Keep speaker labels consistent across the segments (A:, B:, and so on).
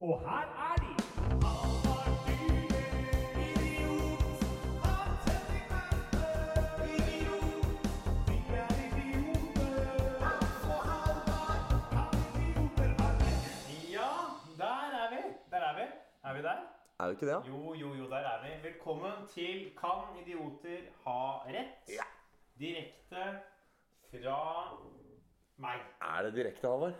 A: Og her er de!
B: Ja, der er vi. Der er vi. Er vi der?
C: Er det ikke det, da?
B: Jo, jo, jo, der er vi. Velkommen til Kan idioter ha rett?
C: Ja.
B: Direkte fra meg.
C: Er det direkte, Halvard?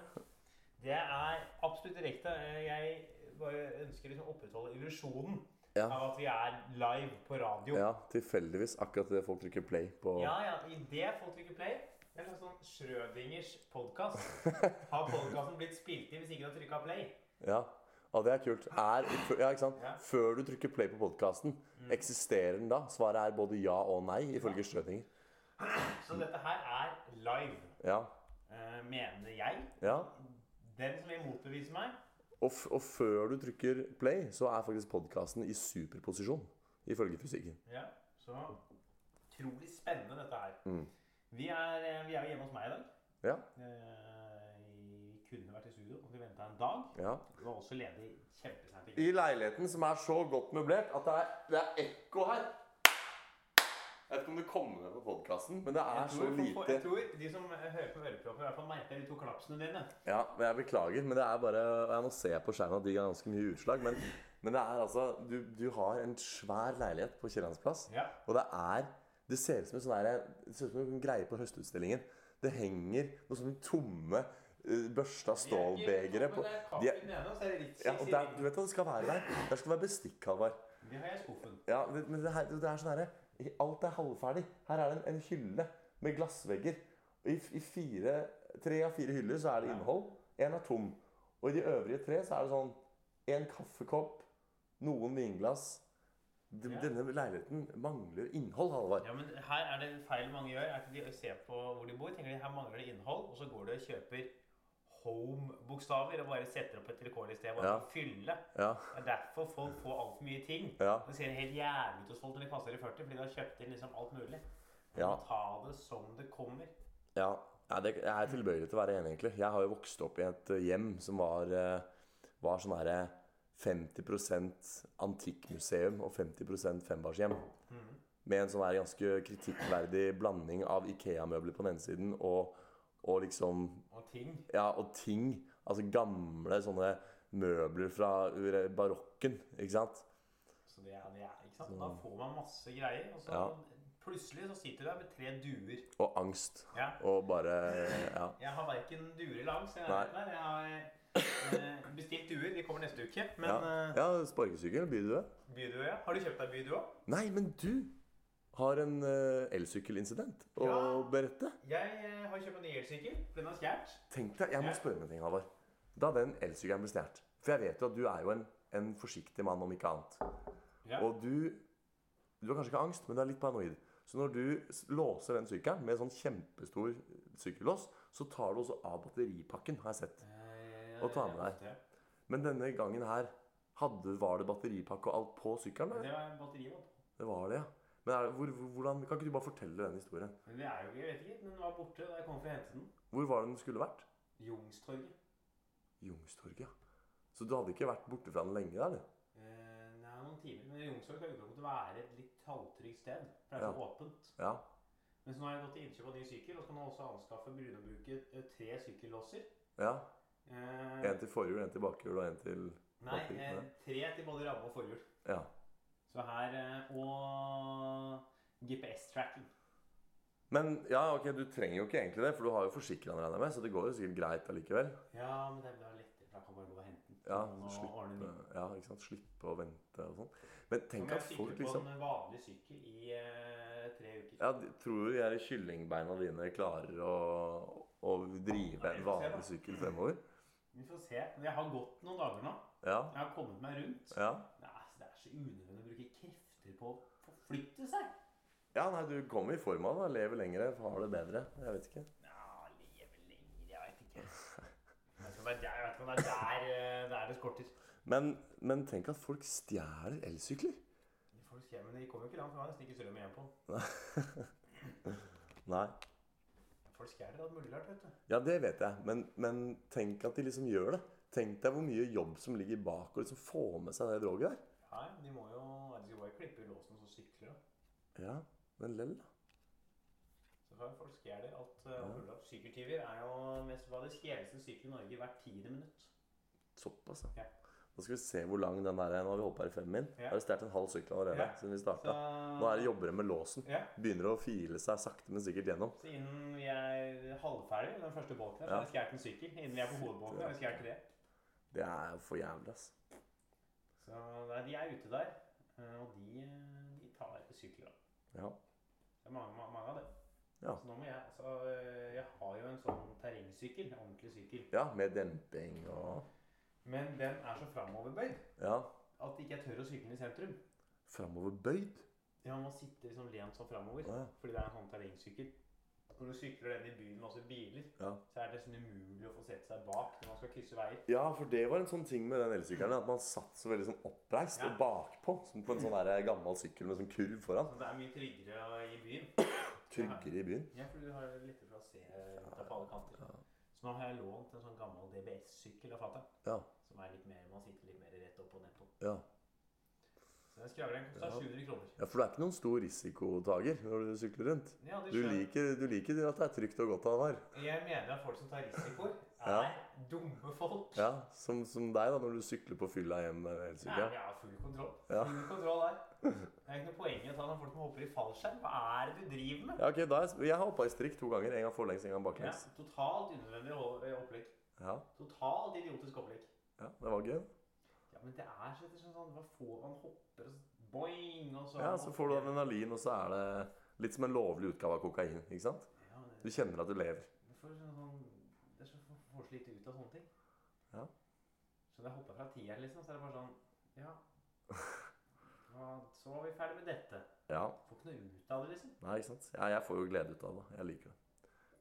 B: Det er absolutt direkte. Eh, Jeg bare ønsker liksom å opprettholde illusjonen
C: Ja.
B: av at vi er live på radio.
C: Ja, tilfeldigvis akkurat det folk trykker play på.
B: Ja, ja, i det folk trykker play. Det er en sånn Schrødingers podkast. Har podkasten blitt spilt inn hvis ikke du har trykka play?
C: Ja, ja det er kult. Er, ja, ikke sant?
B: Ja.
C: Før du trykker play på podkasten, eksisterer den da? Svaret er både ja og nei, ifølge Schrødinger.
B: Så dette her er live,
C: Ja.
B: Uh, mener jeg.
C: ja.
B: Den som vil motbevise meg,
C: Og, og før du trykker play, så er faktisk podkasten i superposisjon, ifølge fysikken.
B: Ja, så utrolig spennende dette her.
C: Mm.
B: Vi er, eh, vi er jo hjemme hos meg i dag.
C: Ja.
B: Eh, Vi kunne vært i studio, og vi venta en dag.
C: ja.
B: Vi var også ledig kjempesent.
C: I leiligheten som er så godt møblert at det er, det er ekko her. Jeg vet ikke om det kommer med på podkasten, men det er
B: tror, så
C: lite
B: jeg tror de som hører på ørepropper, i hvert fall merker de to klapsene dine.
C: Ja, men jeg beklager, men det er bare Jeg Nå ser jeg på skjermen at de har ganske mye utslag, men, men det er altså du, du har en svær leilighet på Kiellandsplass,
B: Ja.
C: og det er Det ser ut som en sånn en greie på Høstutstillingen. Det henger noen sånne tomme uh, børsta stålbegere på de er,
B: er
C: ja, og der, Du vet hva det skal være der? Der skal det være bestikk, Halvard.
B: Det har jeg i skuffen.
C: Ja, men det, her, det er sånn herre Alt er halvferdig. Her er det en, en hylle med glassvegger. I, I fire, tre av fire hyller så er det innhold. Én er tom. Og i de øvrige tre så er det sånn en kaffekopp, noen vinglass.
B: Ja.
C: Denne leiligheten mangler innhold, Halvard.
B: Ja, men her er det en feil mange gjør. er at De ser på hvor de bor, tenker de her mangler det innhold, og så går de og kjøper home-bokstaver og bare setter opp et vilkårlig sted bare
C: Ja.
B: fylle.
C: Ja,
B: Det er derfor folk får altfor mye ting.
C: ja,
B: Det ser helt jævlig ut hos folk når de passer i 40, fordi de har kjøpt inn liksom alt mulig.
C: Ja.
B: ta det som det kommer.
C: ja. ja det, jeg er tilbøyelig til å være enig, egentlig. Jeg har jo vokst opp i et eh, hjem som var, eh, var sånn herre 50% antikkmuseum og 50 fembarshjem. Mm. Med en sånn her ganske kritikkverdig blanding av Ikea-møbler på den ene siden og, og liksom
B: Og ting.
C: Ja, og ting. Altså gamle sånne møbler fra barokken, ikke sant?
B: Så det er, det er, ikke sant? Da får man masse greier, og så
C: Ja.
B: plutselig så sitter du der med tre duer.
C: Og angst.
B: Ja.
C: Og bare Ja.
B: Jeg har verken duer eller angst. Jeg, der. jeg har eh, bestilt duer. De kommer neste uke. Men
C: ja.
B: eh,
C: ja sparkesykkel, bydue.
B: bydue, ja. Har du kjøpt deg bydue òg?
C: Nei, men du har en uh, elsykkelincident å
B: Ja.
C: berette.
B: Jeg uh, har kjøpt en ny elsykkel. Den har stjålet.
C: Tenk deg, Jeg må spørre om en ting, Halvard. Da den elsykkelen ble stjålet For jeg vet jo at du er jo en, en forsiktig mann, om ikke annet.
B: Ja.
C: Og du Du har kanskje ikke angst, men du er litt paranoid. Så når du låser den sykkelen med sånn kjempestor sykkellås, så tar du også av batteripakken, har jeg sett.
B: Eh,
C: Og tar med deg. Men denne gangen her hadde, var det batteripakke og alt på sykkelen?
B: Det var batteriet.
C: Det var det, ja. Men er hvor, hvor- hvordan, kan ikke du bare fortelle den historien?
B: Men vi er jo ikke, jeg vet ikke. men Den var borte da jeg kom for å hente den.
C: Hvor var det den skulle vært?
B: Youngstorget.
C: Youngstorget, ja. Så du hadde ikke vært borte fra den lenge, eller?
B: Eh, er noen timer. Men Youngstorget kan utgangspunktet være et litt halvtrygt sted. For det er så åpent.
C: Ja.
B: Men så nå har jeg gått til innkjøp av ny sykkel, og så kan jeg også anskaffe Brunebruket eh, tre sykkellåser.
C: ja.
B: Eh,
C: En til forhjul, en til bakhjul og en til
B: nei, eh,
C: nei.
B: tre til både ramme og forhjul.
C: Ja.
B: Så her eh, Og GPS-tracking.
C: Men ja, ok, du trenger jo ikke egentlig det, for du har jo forsikra den, regner jeg med, så det går jo sikkert greit allikevel.
B: Ja, men det blir lettere, for jeg kan bare gå og hente den.
C: Ja,
B: og
C: slippe, ja, ikke sant? Slippe å vente og sånn. Men tenk at folk
B: på
C: liksom
B: en vanlig sykkel i uh, tre uker.
C: Ja, de- tror du de kyllingbeina dine klarer å, å drive en vanlig sykkel fremover?
B: Vi får se. Men jeg har gått noen dager nå.
C: Ja.
B: Jeg har kommet meg rundt.
C: Ja.
B: Det unødvendig å bruke krefter på å forflytte seg.
C: ja, nei, du kommer i form av det. Lever lengre, har det bedre. Jeg vet ikke.
B: Ja, leve lenger, jeg vet ikke. Jeg vet ikke om det er der, det er der, eh, det skorter.
C: Men, men tenk at folk stjeler elsykler.
B: Folk skjer, men de kommer jo ikke langt. Jeg har nesten ikke strøm igjen på den.
C: Nei.
B: Folk stjeler alt mulig rart, vet du.
C: Ja, det vet jeg. Men, men tenk at de liksom gjør det. tenk deg hvor mye jobb som ligger bak å liksom få med seg det droget der.
B: Nei, de må jo De skal bare klippe i låsen og så sykler, da.
C: Ja, men lell, da.
B: Så får folk stjeler at uh, ja. Sykkeltyver er jo mest hva det stjeleste sykkel i Norge hvert tiende minutt.
C: Såpass, ja.
B: Ja.
C: Da skal vi se hvor lang den er. Nå har vi holdt på her i fem min.
B: Ja.
C: Har stjålet en halv sykkel allerede
B: Ja.
C: siden vi
B: Så.
C: Nå er det jobber med låsen.
B: Ja.
C: Begynner å file seg sakte, men sikkert gjennom.
B: Så innen vi er halvferdig med den første bolken, her, så har vi skåret en sykkel. Innen vi er på hovedbolken, har vi skåret tre.
C: Det er for jævlig, ass.
B: Så nei, de er ute der. eh, Og de, de tar sykler.
C: Ja.
B: Det er mange, mange, mange av dem.
C: Ja.
B: Så nå må jeg altså eh, Jeg har jo en sånn terrengsykkel. En ordentlig sykkel.
C: ja, med demping og
B: Men den er så framoverbøyd
C: Ja.
B: at ikke jeg tør å sykle den i sentrum.
C: Framoverbøyd.
B: Ja, Man må sitte liksom lent sånn framover.
C: Ja.
B: Fordi det er en sånn terrengsykkel. Når du sykler den i byen med masse biler,
C: Ja.
B: så er det nesten umulig å få sette seg bak når man skal krysse veier.
C: ja, for det var en sånn ting med den elsykkelen. At man satt så veldig sånn oppreist
B: Ja.
C: og bakpå. Som på en sånn der gammel sykkel med sånn kurv foran.
B: Så det er mye tryggere i byen.
C: Tryggere i byen.
B: Ja, for du har litt for å se ut av på alle kanter.
C: Ja.
B: Så nå har jeg lånt en sånn gammel DBS-sykkel av fatter'n.
C: Ja.
B: Som er litt mer, man sitter litt mer rett opp og ned på.
C: Ja.
B: Den skravleren kosta
C: Ja.
B: 700 kroner.
C: ja, for du er ikke noen stor risikotager når du sykler rundt.
B: Ja,
C: Du liker, du liker at det er trygt og godt av der.
B: Jeg mener at folk som tar risikoer, er
C: Ja.
B: dumme folk.
C: Ja, som, som deg da, når du sykler på fylla hjem med
B: Ja,
C: elsykkelen.
B: vi har full kontroll.
C: Ja.
B: Full kontroll der. Det er ikke noe poeng i å ta noen folk som hopper i fallskjerm. Hva er det du driver med?
C: Ja, ok, da er, Jeg har hoppa i strikk to ganger. En gang forlengs, en gang baklengs.
B: Ja, totalt unødvendig o- opplegg.
C: Ja,
B: Totalt idiotisk opplegg.
C: ja, det var gøy.
B: Ja, men det er så sånn sånn Hva får man hopper og så boing, og så
C: Ja, Så får du adrenalin, og så er det litt som en lovlig utgave av kokain. ikke sant?
B: Ja, det,
C: Du kjenner at du lever.
B: du får sånn, sånn, det er så får så lite ut av sånne ting.
C: Ja.
B: Så når jeg hoppa fra tieren, liksom, så er det bare sånn Ja. Ja, så var vi ferdig med dette.
C: Ja,
B: Får ikke noe ut av det, liksom.
C: nei, ikke sant? Ja, jeg får jo glede ut av det. Jeg liker det.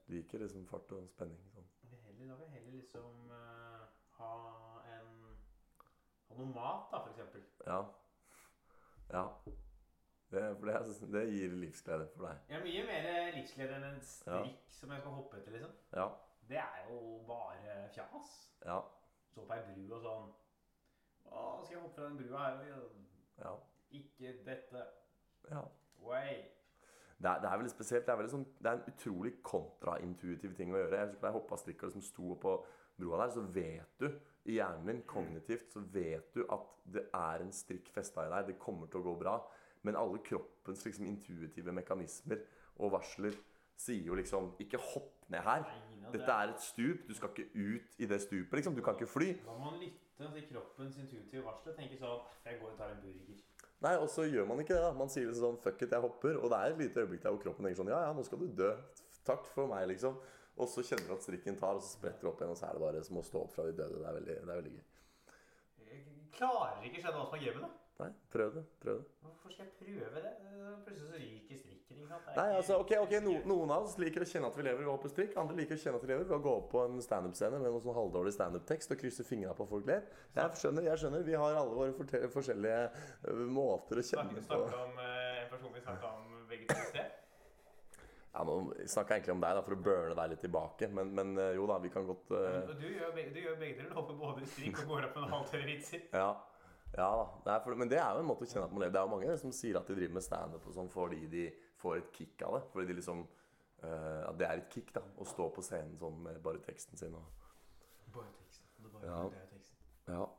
C: Liker liksom fart og spenning. sånn.
B: Vil heller, da vil jeg heller liksom eh, Ha noe mat, da, eksempel.
C: Ja. Ja. Det, for det, det gir livsglede for deg.
B: Er mye mer livsglede enn en strikk som jeg skal hoppe etter, liksom.
C: Ja.
B: Det er jo bare fjas.
C: Ja.
B: Så på ei bru og sånn Å, skal jeg hoppe fra den brua her? og-
C: Ja.
B: Ikke dette.
C: ja.
B: Way.
C: Det er, det er veldig spesielt. Det er, veldig sånn, det er en utrolig kontraintuitiv ting å gjøre. Jeg jeg hoppa strikk og liksom sto på broa der, så vet du i hjernen din kognitivt så vet du at det er en strikk festa i deg. Det kommer til å gå bra. Men alle kroppens liksom intuitive mekanismer og varsler sier jo liksom Ikke hopp ned her. Dette er et stup. Du skal ikke ut i det stupet. liksom. Du kan ikke fly.
B: Da må man lytte til kroppens intuitive varsler. tenke sånn Jeg går og tar en burger.
C: Nei, og så gjør man ikke det. da. Man sier liksom sånn Fuck it, jeg hopper. Og det er et lite øyeblikk der hvor kroppen tenker sånn Ja, ja, nå skal du dø. Takk for meg, liksom. Og så kjenner du at strikken tar, og så spretter du opp igjen, og så er det bare som å stå opp fra de døde. Det er veldig, det er veldig gøy.
B: Jeg klarer ikke å skjønne hva som er gamet, da.
C: Nei, prøv det. Prøv det.
B: Hvorfor skal jeg prøve det? Plutselig så ryker strikken. ikke sant?
C: Nei, altså, ok, ok, no, Noen av oss liker å kjenne at vi lever ved å hoppe strikk. Andre liker å kjenne at vi lever ved å gå opp på en standup-scene med noen sånn halvdårlig standup-tekst og krysse fingra på at folk ler. Jeg skjønner, jeg skjønner. Vi har alle våre forskjellige øh, måter å kjenne på
B: snakke om eh, en person vi snakka om begge to i sted.
C: Ja, Nå snakka egentlig om deg da, for å burne deg litt tilbake, men, men øh, jo da, vi kan godt
B: uh... Du gjør begge, du gjør begge deler. Du hopper både i strikk og går opp med en halvtørre vitser.
C: Ja, ja da. Det for, men det er jo en måte å kjenne at man lever. Det er jo mange som sier at de driver med standup sånn fordi de får et kick av det. Fordi de liksom uh, At det er et kick, da. Å stå på scenen sånn med bare teksten sin og
B: Bare teksten. Det bare,
C: Ja.
B: det er teksten.
C: Ja.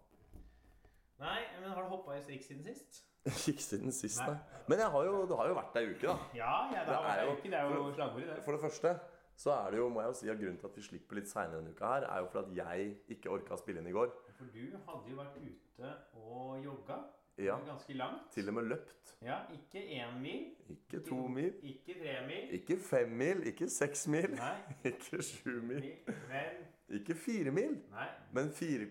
B: Nei, men har du hoppa i strikk siden sist?
C: Ikke siden sist,
B: Nei.
C: Men jeg har jo, det har jo vært ei uke, da.
B: Ja, ja det, har vært ei uke. Det er jo
C: for-
B: slagord i det.
C: For det første så er det jo, må jeg jo si, at grunnen til at vi slipper litt seinere denne uka her, er jo for at jeg ikke orka å spille inn i går.
B: For du hadde jo vært ute og jogga
C: Ja.
B: ganske langt.
C: Til og med løpt.
B: Ja, ikke én mil,
C: Ikke to mil.
B: ikke tre mil.
C: Ikke fem mil. Ikke seks mil.
B: Nei,
C: Ikke sju mil.
B: men
C: Ikke fire mil.
B: Nei.
C: Men 4,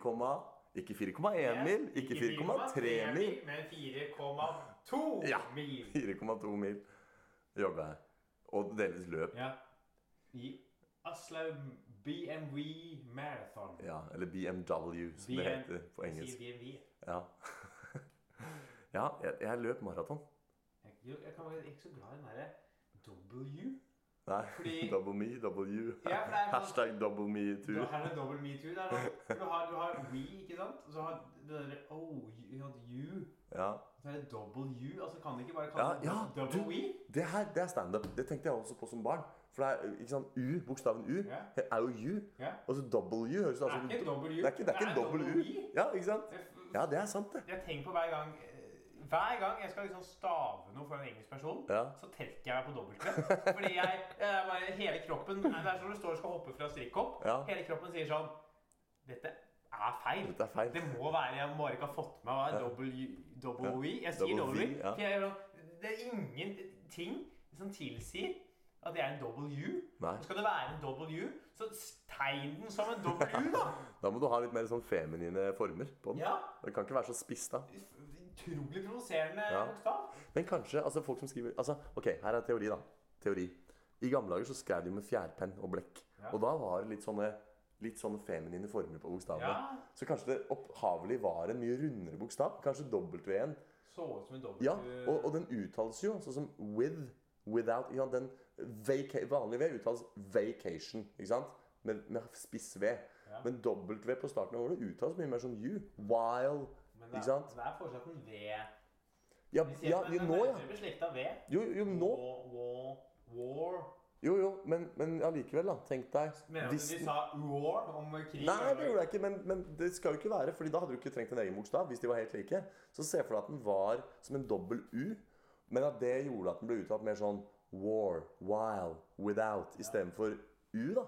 C: ikke 4,1 mil, ikke 4,3 mil.
B: men 4,2
C: Ja.
B: mil.
C: 4,2 mil jobba jeg. Og delvis løp.
B: Ja. I Aslaug BMW Marathon.
C: Ja, eller BMW, som det heter på engelsk.
B: BMW.
C: Ja, ja jeg, jeg løp maraton.
B: Jeg, jeg, kan, jeg er ikke så glad i den derre W.
C: Nei.
B: Fordi-
C: Double me, double you.
B: Ja, for det er sånn-
C: Hashtag double me too.
B: Her er dobbel me too. Der, du har, du har we, ikke sant? Og så har det derre oh, you, you.
C: Ja.
B: Så er det double you. Altså kan du ikke bare
C: Ja,
B: kalle det
C: ja,
B: double
C: du-
B: we?
C: Det her, det er standup. Det tenkte jeg også på som barn. For det er, ikke sant, U, bokstaven U,
B: Ja.
C: er jo U.
B: Ja.
C: Og så double U høres
B: Det
C: ut
B: er
C: som
B: ikke en double u.
C: Det er ikke, det er ikke en dobbel U. Ja, ikke sant? Ja, det er sant, det.
B: jeg tenker på hver gang Hver gang jeg skal liksom stave noe for en engelsk person,
C: Ja.
B: så trekker jeg meg på dobbelt Fordi jeg, jeg bare, hele kroppen Det er som du står og skal hoppe fra strikkhopp.
C: Ja.
B: Hele kroppen sier sånn Dette er feil.
C: Dette er feil.
B: Det må være Jeg bare ikke ha fått med meg double, U- double
C: Ja.
B: we. Jeg sier
C: Double
B: double
C: V, ja.
B: for jeg er sånn- Det er ingenting som tilsier at det er en double U.
C: Nei.
B: Skal det være en double U, så tegn den som en double U, da.
C: Da må du ha litt mer sånn feminine former på den.
B: Ja.
C: Det kan ikke være så spiss, da.
B: Utrolig provoserende
C: Ja.
B: bokstav.
C: Men kanskje altså folk som skriver altså, Ok, her er teori, da. Teori. I gamle dager så skrev de med fjærpenn og blekk.
B: Ja.
C: Og da var det litt sånne, litt sånne feminine former på bokstavene.
B: Ja.
C: Så kanskje det opphavlig var en mye rundere bokstav. Kanskje W-en.
B: Så ut som en dobbelt
C: Ja, og, og den uttales jo sånn som with, without ja, den vanlige Vanlig V uttales vacation, ikke sant? Med, med spiss V.
B: Ja.
C: Men W på starten av ordet uttales mye mer som you. While.
B: Men det, er, det er fortsatt en V.
C: Ja, ja, jo, nå, ja. Jo, jo, nå.
B: War, war.
C: Jo, jo, men, men allikevel, da. Tenk deg
B: Mener du
C: de
B: sa war om krig?
C: Nei, det gjorde jeg ikke, men, men det skal jo ikke være, Fordi da hadde du ikke trengt en egen bokstav. hvis de var helt like. Så se for deg at den var som en dobbel U, men at det gjorde at den ble uttalt mer sånn war, while, without, istedenfor U, da.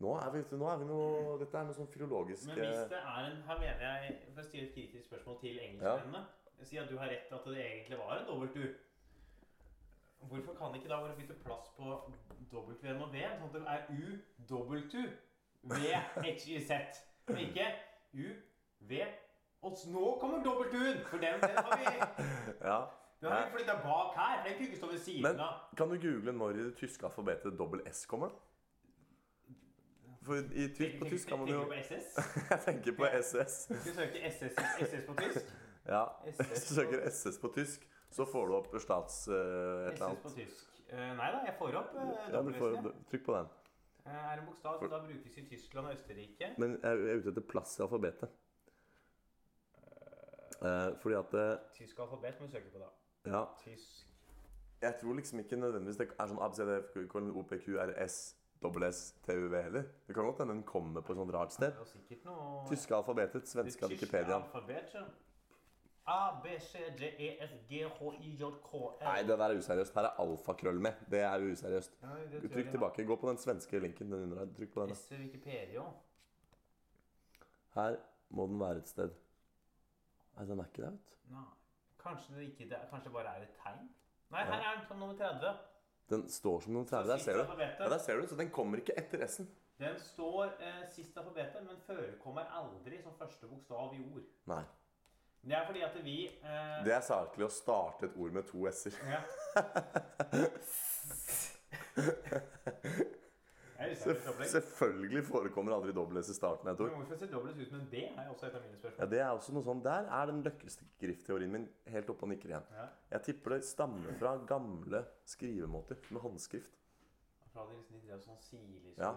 C: Nå er vi, nå er vi noe, Dette er noe sånn filologisk
B: Men hvis
C: eh,
B: det er en Her mener jeg For å stille et kritisk spørsmål til engelskmennene Si at du har rett at det egentlig var en dobbelt U. Hvorfor kan ikke da bare bytte plass på W-en og V, sånn at det er U, U, V, H, I, Z? Men ikke U, V Og nå kommer dobbelt U-en! For den, den har vi
C: Ja.
B: Den har vi flytta bak her. for Den kunne ikke stå ved siden
C: Men
B: av.
C: kan du google når i det tyske alfabetet dobbel S kommer? da? For i på tysk kan man jo? Jeg tenker på SS.
B: Skal du søke SS, SS på tysk?
C: Ja. Hvis du søker SS på tysk, så får du opp stats eh, et eller
B: SS på tysk. Eh, nei da, jeg får opp uh,
C: Ja, du får Trykk på den.
B: er en bokstav som da brukes i Tyskland og Østerrike.
C: Men jeg er ute etter plass i alfabetet. Fordi at
B: Tysk alfabet må du søke på, da.
C: Ja.
B: Tysk
C: Jeg tror liksom ikke nødvendigvis det er sånn ABCD, OPQ, RS, dobbel S, TUV heller. Det kan godt hende den kommer på et sånt rart sted.
B: noe
C: Tyske alfabetet, svenske Wikipedia.
B: A, B, C, D, E, F, G, H, I, J, K, L.
C: Nei, det der er useriøst. Her er alfakrøll med. Det er useriøst.
B: Ja, det
C: Trykk tilbake. Gå på den svenske linken. Den under her. Trykk på den. da.
B: S, Wikipedia.
C: Her må den være et sted. Nei, den er ikke der, vet du.
B: Nei. Kanskje det ikke det, kanskje det bare er et tegn? Nei, her er den på nummer 30.
C: Den står som noen 30. Der ser du. Ja, der ser du. Så den kommer ikke etter S-en.
B: Den står eh, sist alfabetet, men forekommer aldri som første bokstav i ord.
C: Nei.
B: Det er fordi at vi eh,
C: Det er saklig å starte et ord med to s-er.
B: ja.
C: Selvf
B: det
C: selvfølgelig forekommer aldri dobbel S i starten jeg tror
B: Men hvorfor ser dobbelt ut men en B? er også et av mine spørsmål.
C: Ja, det er også noe sånn, Der er den løkkeskriftteorien min helt oppe og nikker igjen.
B: Ja.
C: Jeg tipper det stammer fra gamle skrivemåter med håndskrift.
B: Fra de liksom de drev sånn sirlig
C: Ja.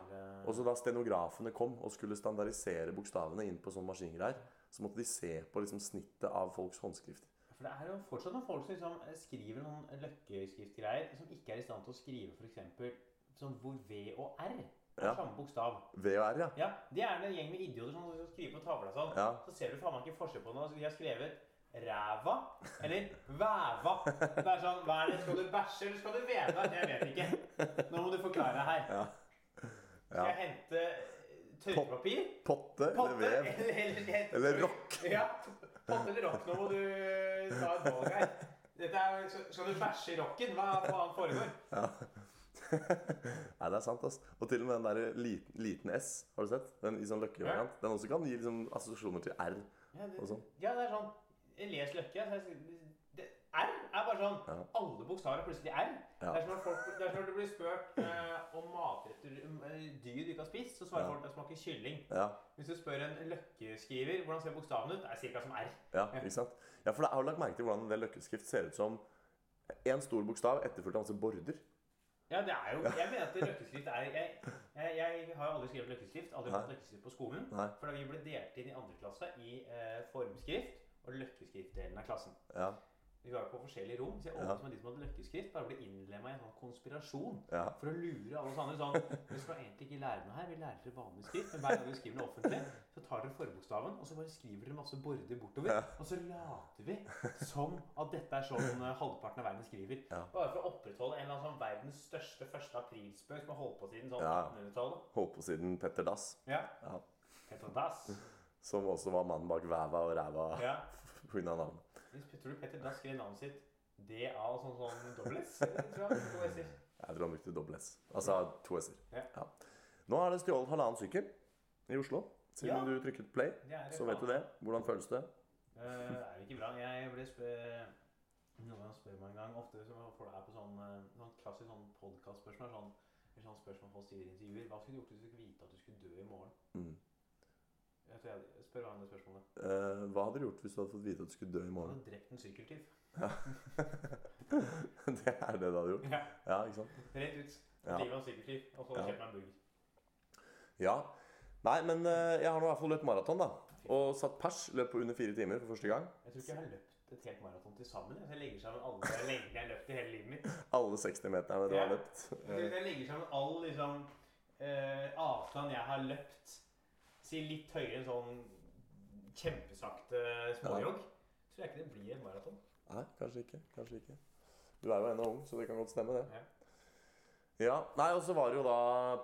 C: Og så da stenografene kom og skulle standardisere bokstavene inn på sånn maskingreier, så måtte de se på liksom snittet av folks håndskrift.
B: For det er jo fortsatt noen folk som liksom skriver noen løkkeskriftgreier som ikke er i stand til å skrive f.eks. sånn hvor V og R er
C: Ja.
B: samme bokstav.
C: V og R, ja.
B: Ja, Det er en gjeng med idioter som skal skrive på tavla sånn.
C: Ja.
B: Så ser du faen meg ikke forskjell på noe. Så de har skrevet ræva eller væva. Det er sånn, Hva er det? Skal du bæsje eller skal du veve? Jeg vet ikke. Nå må du forklare her.
C: Ja.
B: Skal jeg hente tørrpapir?
C: Potte eller vev.
B: Eller, eller,
C: Eller rock.
B: Ja. Potte eller rock. Nå må du ta et valg her. Dette er, skal du bæsje i rocken? Hva faen foregår?
C: Ja. Nei, det er sant, ass. Og til og med den der liten, liten S, har du sett? Den i sånn løkkevariant. Den også kan gi liksom assosiasjoner til R.
B: Ja, det,
C: Og sånn.
B: ja, det er sånn Les løkke. så jeg- det, R er bare sånn
C: Ja.
B: Alle bokstaver er plutselig R.
C: Ja.
B: Det er som når, folk, det er som når du blir spurt eh, om matretter eh, dyr du ikke har spist, så svarer
C: Ja.
B: folk at det smaker kylling.
C: Ja,
B: Hvis du spør en løkkeskriver hvordan ser bokstaven ut, det er cirka som R.
C: ja, ikke sant? Ja, for da har du lagt merke til hvordan en del løkkeskrift ser ut som en stor bokstav etterfulgt av masse border.
B: Ja, det er jo Jeg mener at løkkeskrift er Jeg, jeg, jeg har aldri skrevet løkkeskrift. Aldri fått løkkeskrift på skolen.
C: Nei.
B: For da vi ble delt inn i andre klasse i eh, formskrift og løkkeskriftdelen av klassen.
C: Ja.
B: Vi var på forskjellige rom, så jeg
C: Ja.
B: åpnet som de som hadde løkkeskrift, bare ble innlemma i en sånn konspirasjon
C: ja.
B: for å lure alle oss andre sånn Vi skal egentlig ikke lære noe her, vi lærer dere vanlig skrift, men hver gang vi skriver noe offentlig, så tar dere forbokstaven, og så bare skriver dere masse border bortover,
C: Ja.
B: og så later vi som at dette er sånn eh, halvparten av verden skriver.
C: Ja.
B: Bare for å opprettholde en eller annen sånn verdens største første aprilspøk som har holdt på siden sånn
C: Ja.
B: 1800-tallet.
C: Holdt på siden Petter Dass,
B: Ja.
C: Ja.
B: Petter Dass.
C: som også var mannen bak væva og ræva
B: Ja.
C: pga. navnet.
B: Tror du Petter Dass skrev navnet sitt DA sånn sånn dobbel S? jeg.
C: Tror han brukte dobbel S. Altså to S-er.
B: Ja.
C: Nå er det stjålet halvannen sykkel i Oslo. Siden
B: Ja.
C: du trykket play, så vet du det. Hvordan føles det?
B: Det er det ikke bra? Jeg ble. Noen spør meg en gang, ofte så får det her på sånn, eh, sånn klassisk sånn podcastspørsmål, sånn, sånn spørsmål folk stiller i intervjuer. Hva skulle du gjort hvis du fikk vite at du skulle dø i morgen?
C: Mm.
B: Jeg tror jeg spør hva er det spørsmålet.
C: Eh, hva hadde du gjort hvis du hadde fått vite at du skulle dø i
B: Jeg
C: morgen?
B: hadde drept en sykkeltyv.
C: det er det du hadde gjort?
B: Ja,
C: Ja, ikke sant?
B: rett ut.
C: Ja.
B: Livet av en sykkeltyv, og så
C: Ja.
B: kjøpt meg en burger.
C: Ja. Nei, men eh, jeg har nå i hvert fall løpt maraton, da. Og satt pers. Løp på under fire timer for første gang.
B: Jeg tror ikke jeg har løpt et helt maraton til sammen. jeg. Legger sammen alle lengdene jeg har løpt i hele livet mitt.
C: Alle 60-meterne du
B: Ja.
C: har løpt.
B: Jeg Jeg legger sammen all liksom, eh, avstand jeg har løpt, si litt høyere enn sånn kjempesakte småjogg, ja. tror jeg ikke det blir en maraton.
C: Nei, kanskje ikke. Kanskje ikke. Du er jo ennå ung, så det kan godt stemme, det.
B: Ja.
C: Ja, nei, og så var det jo da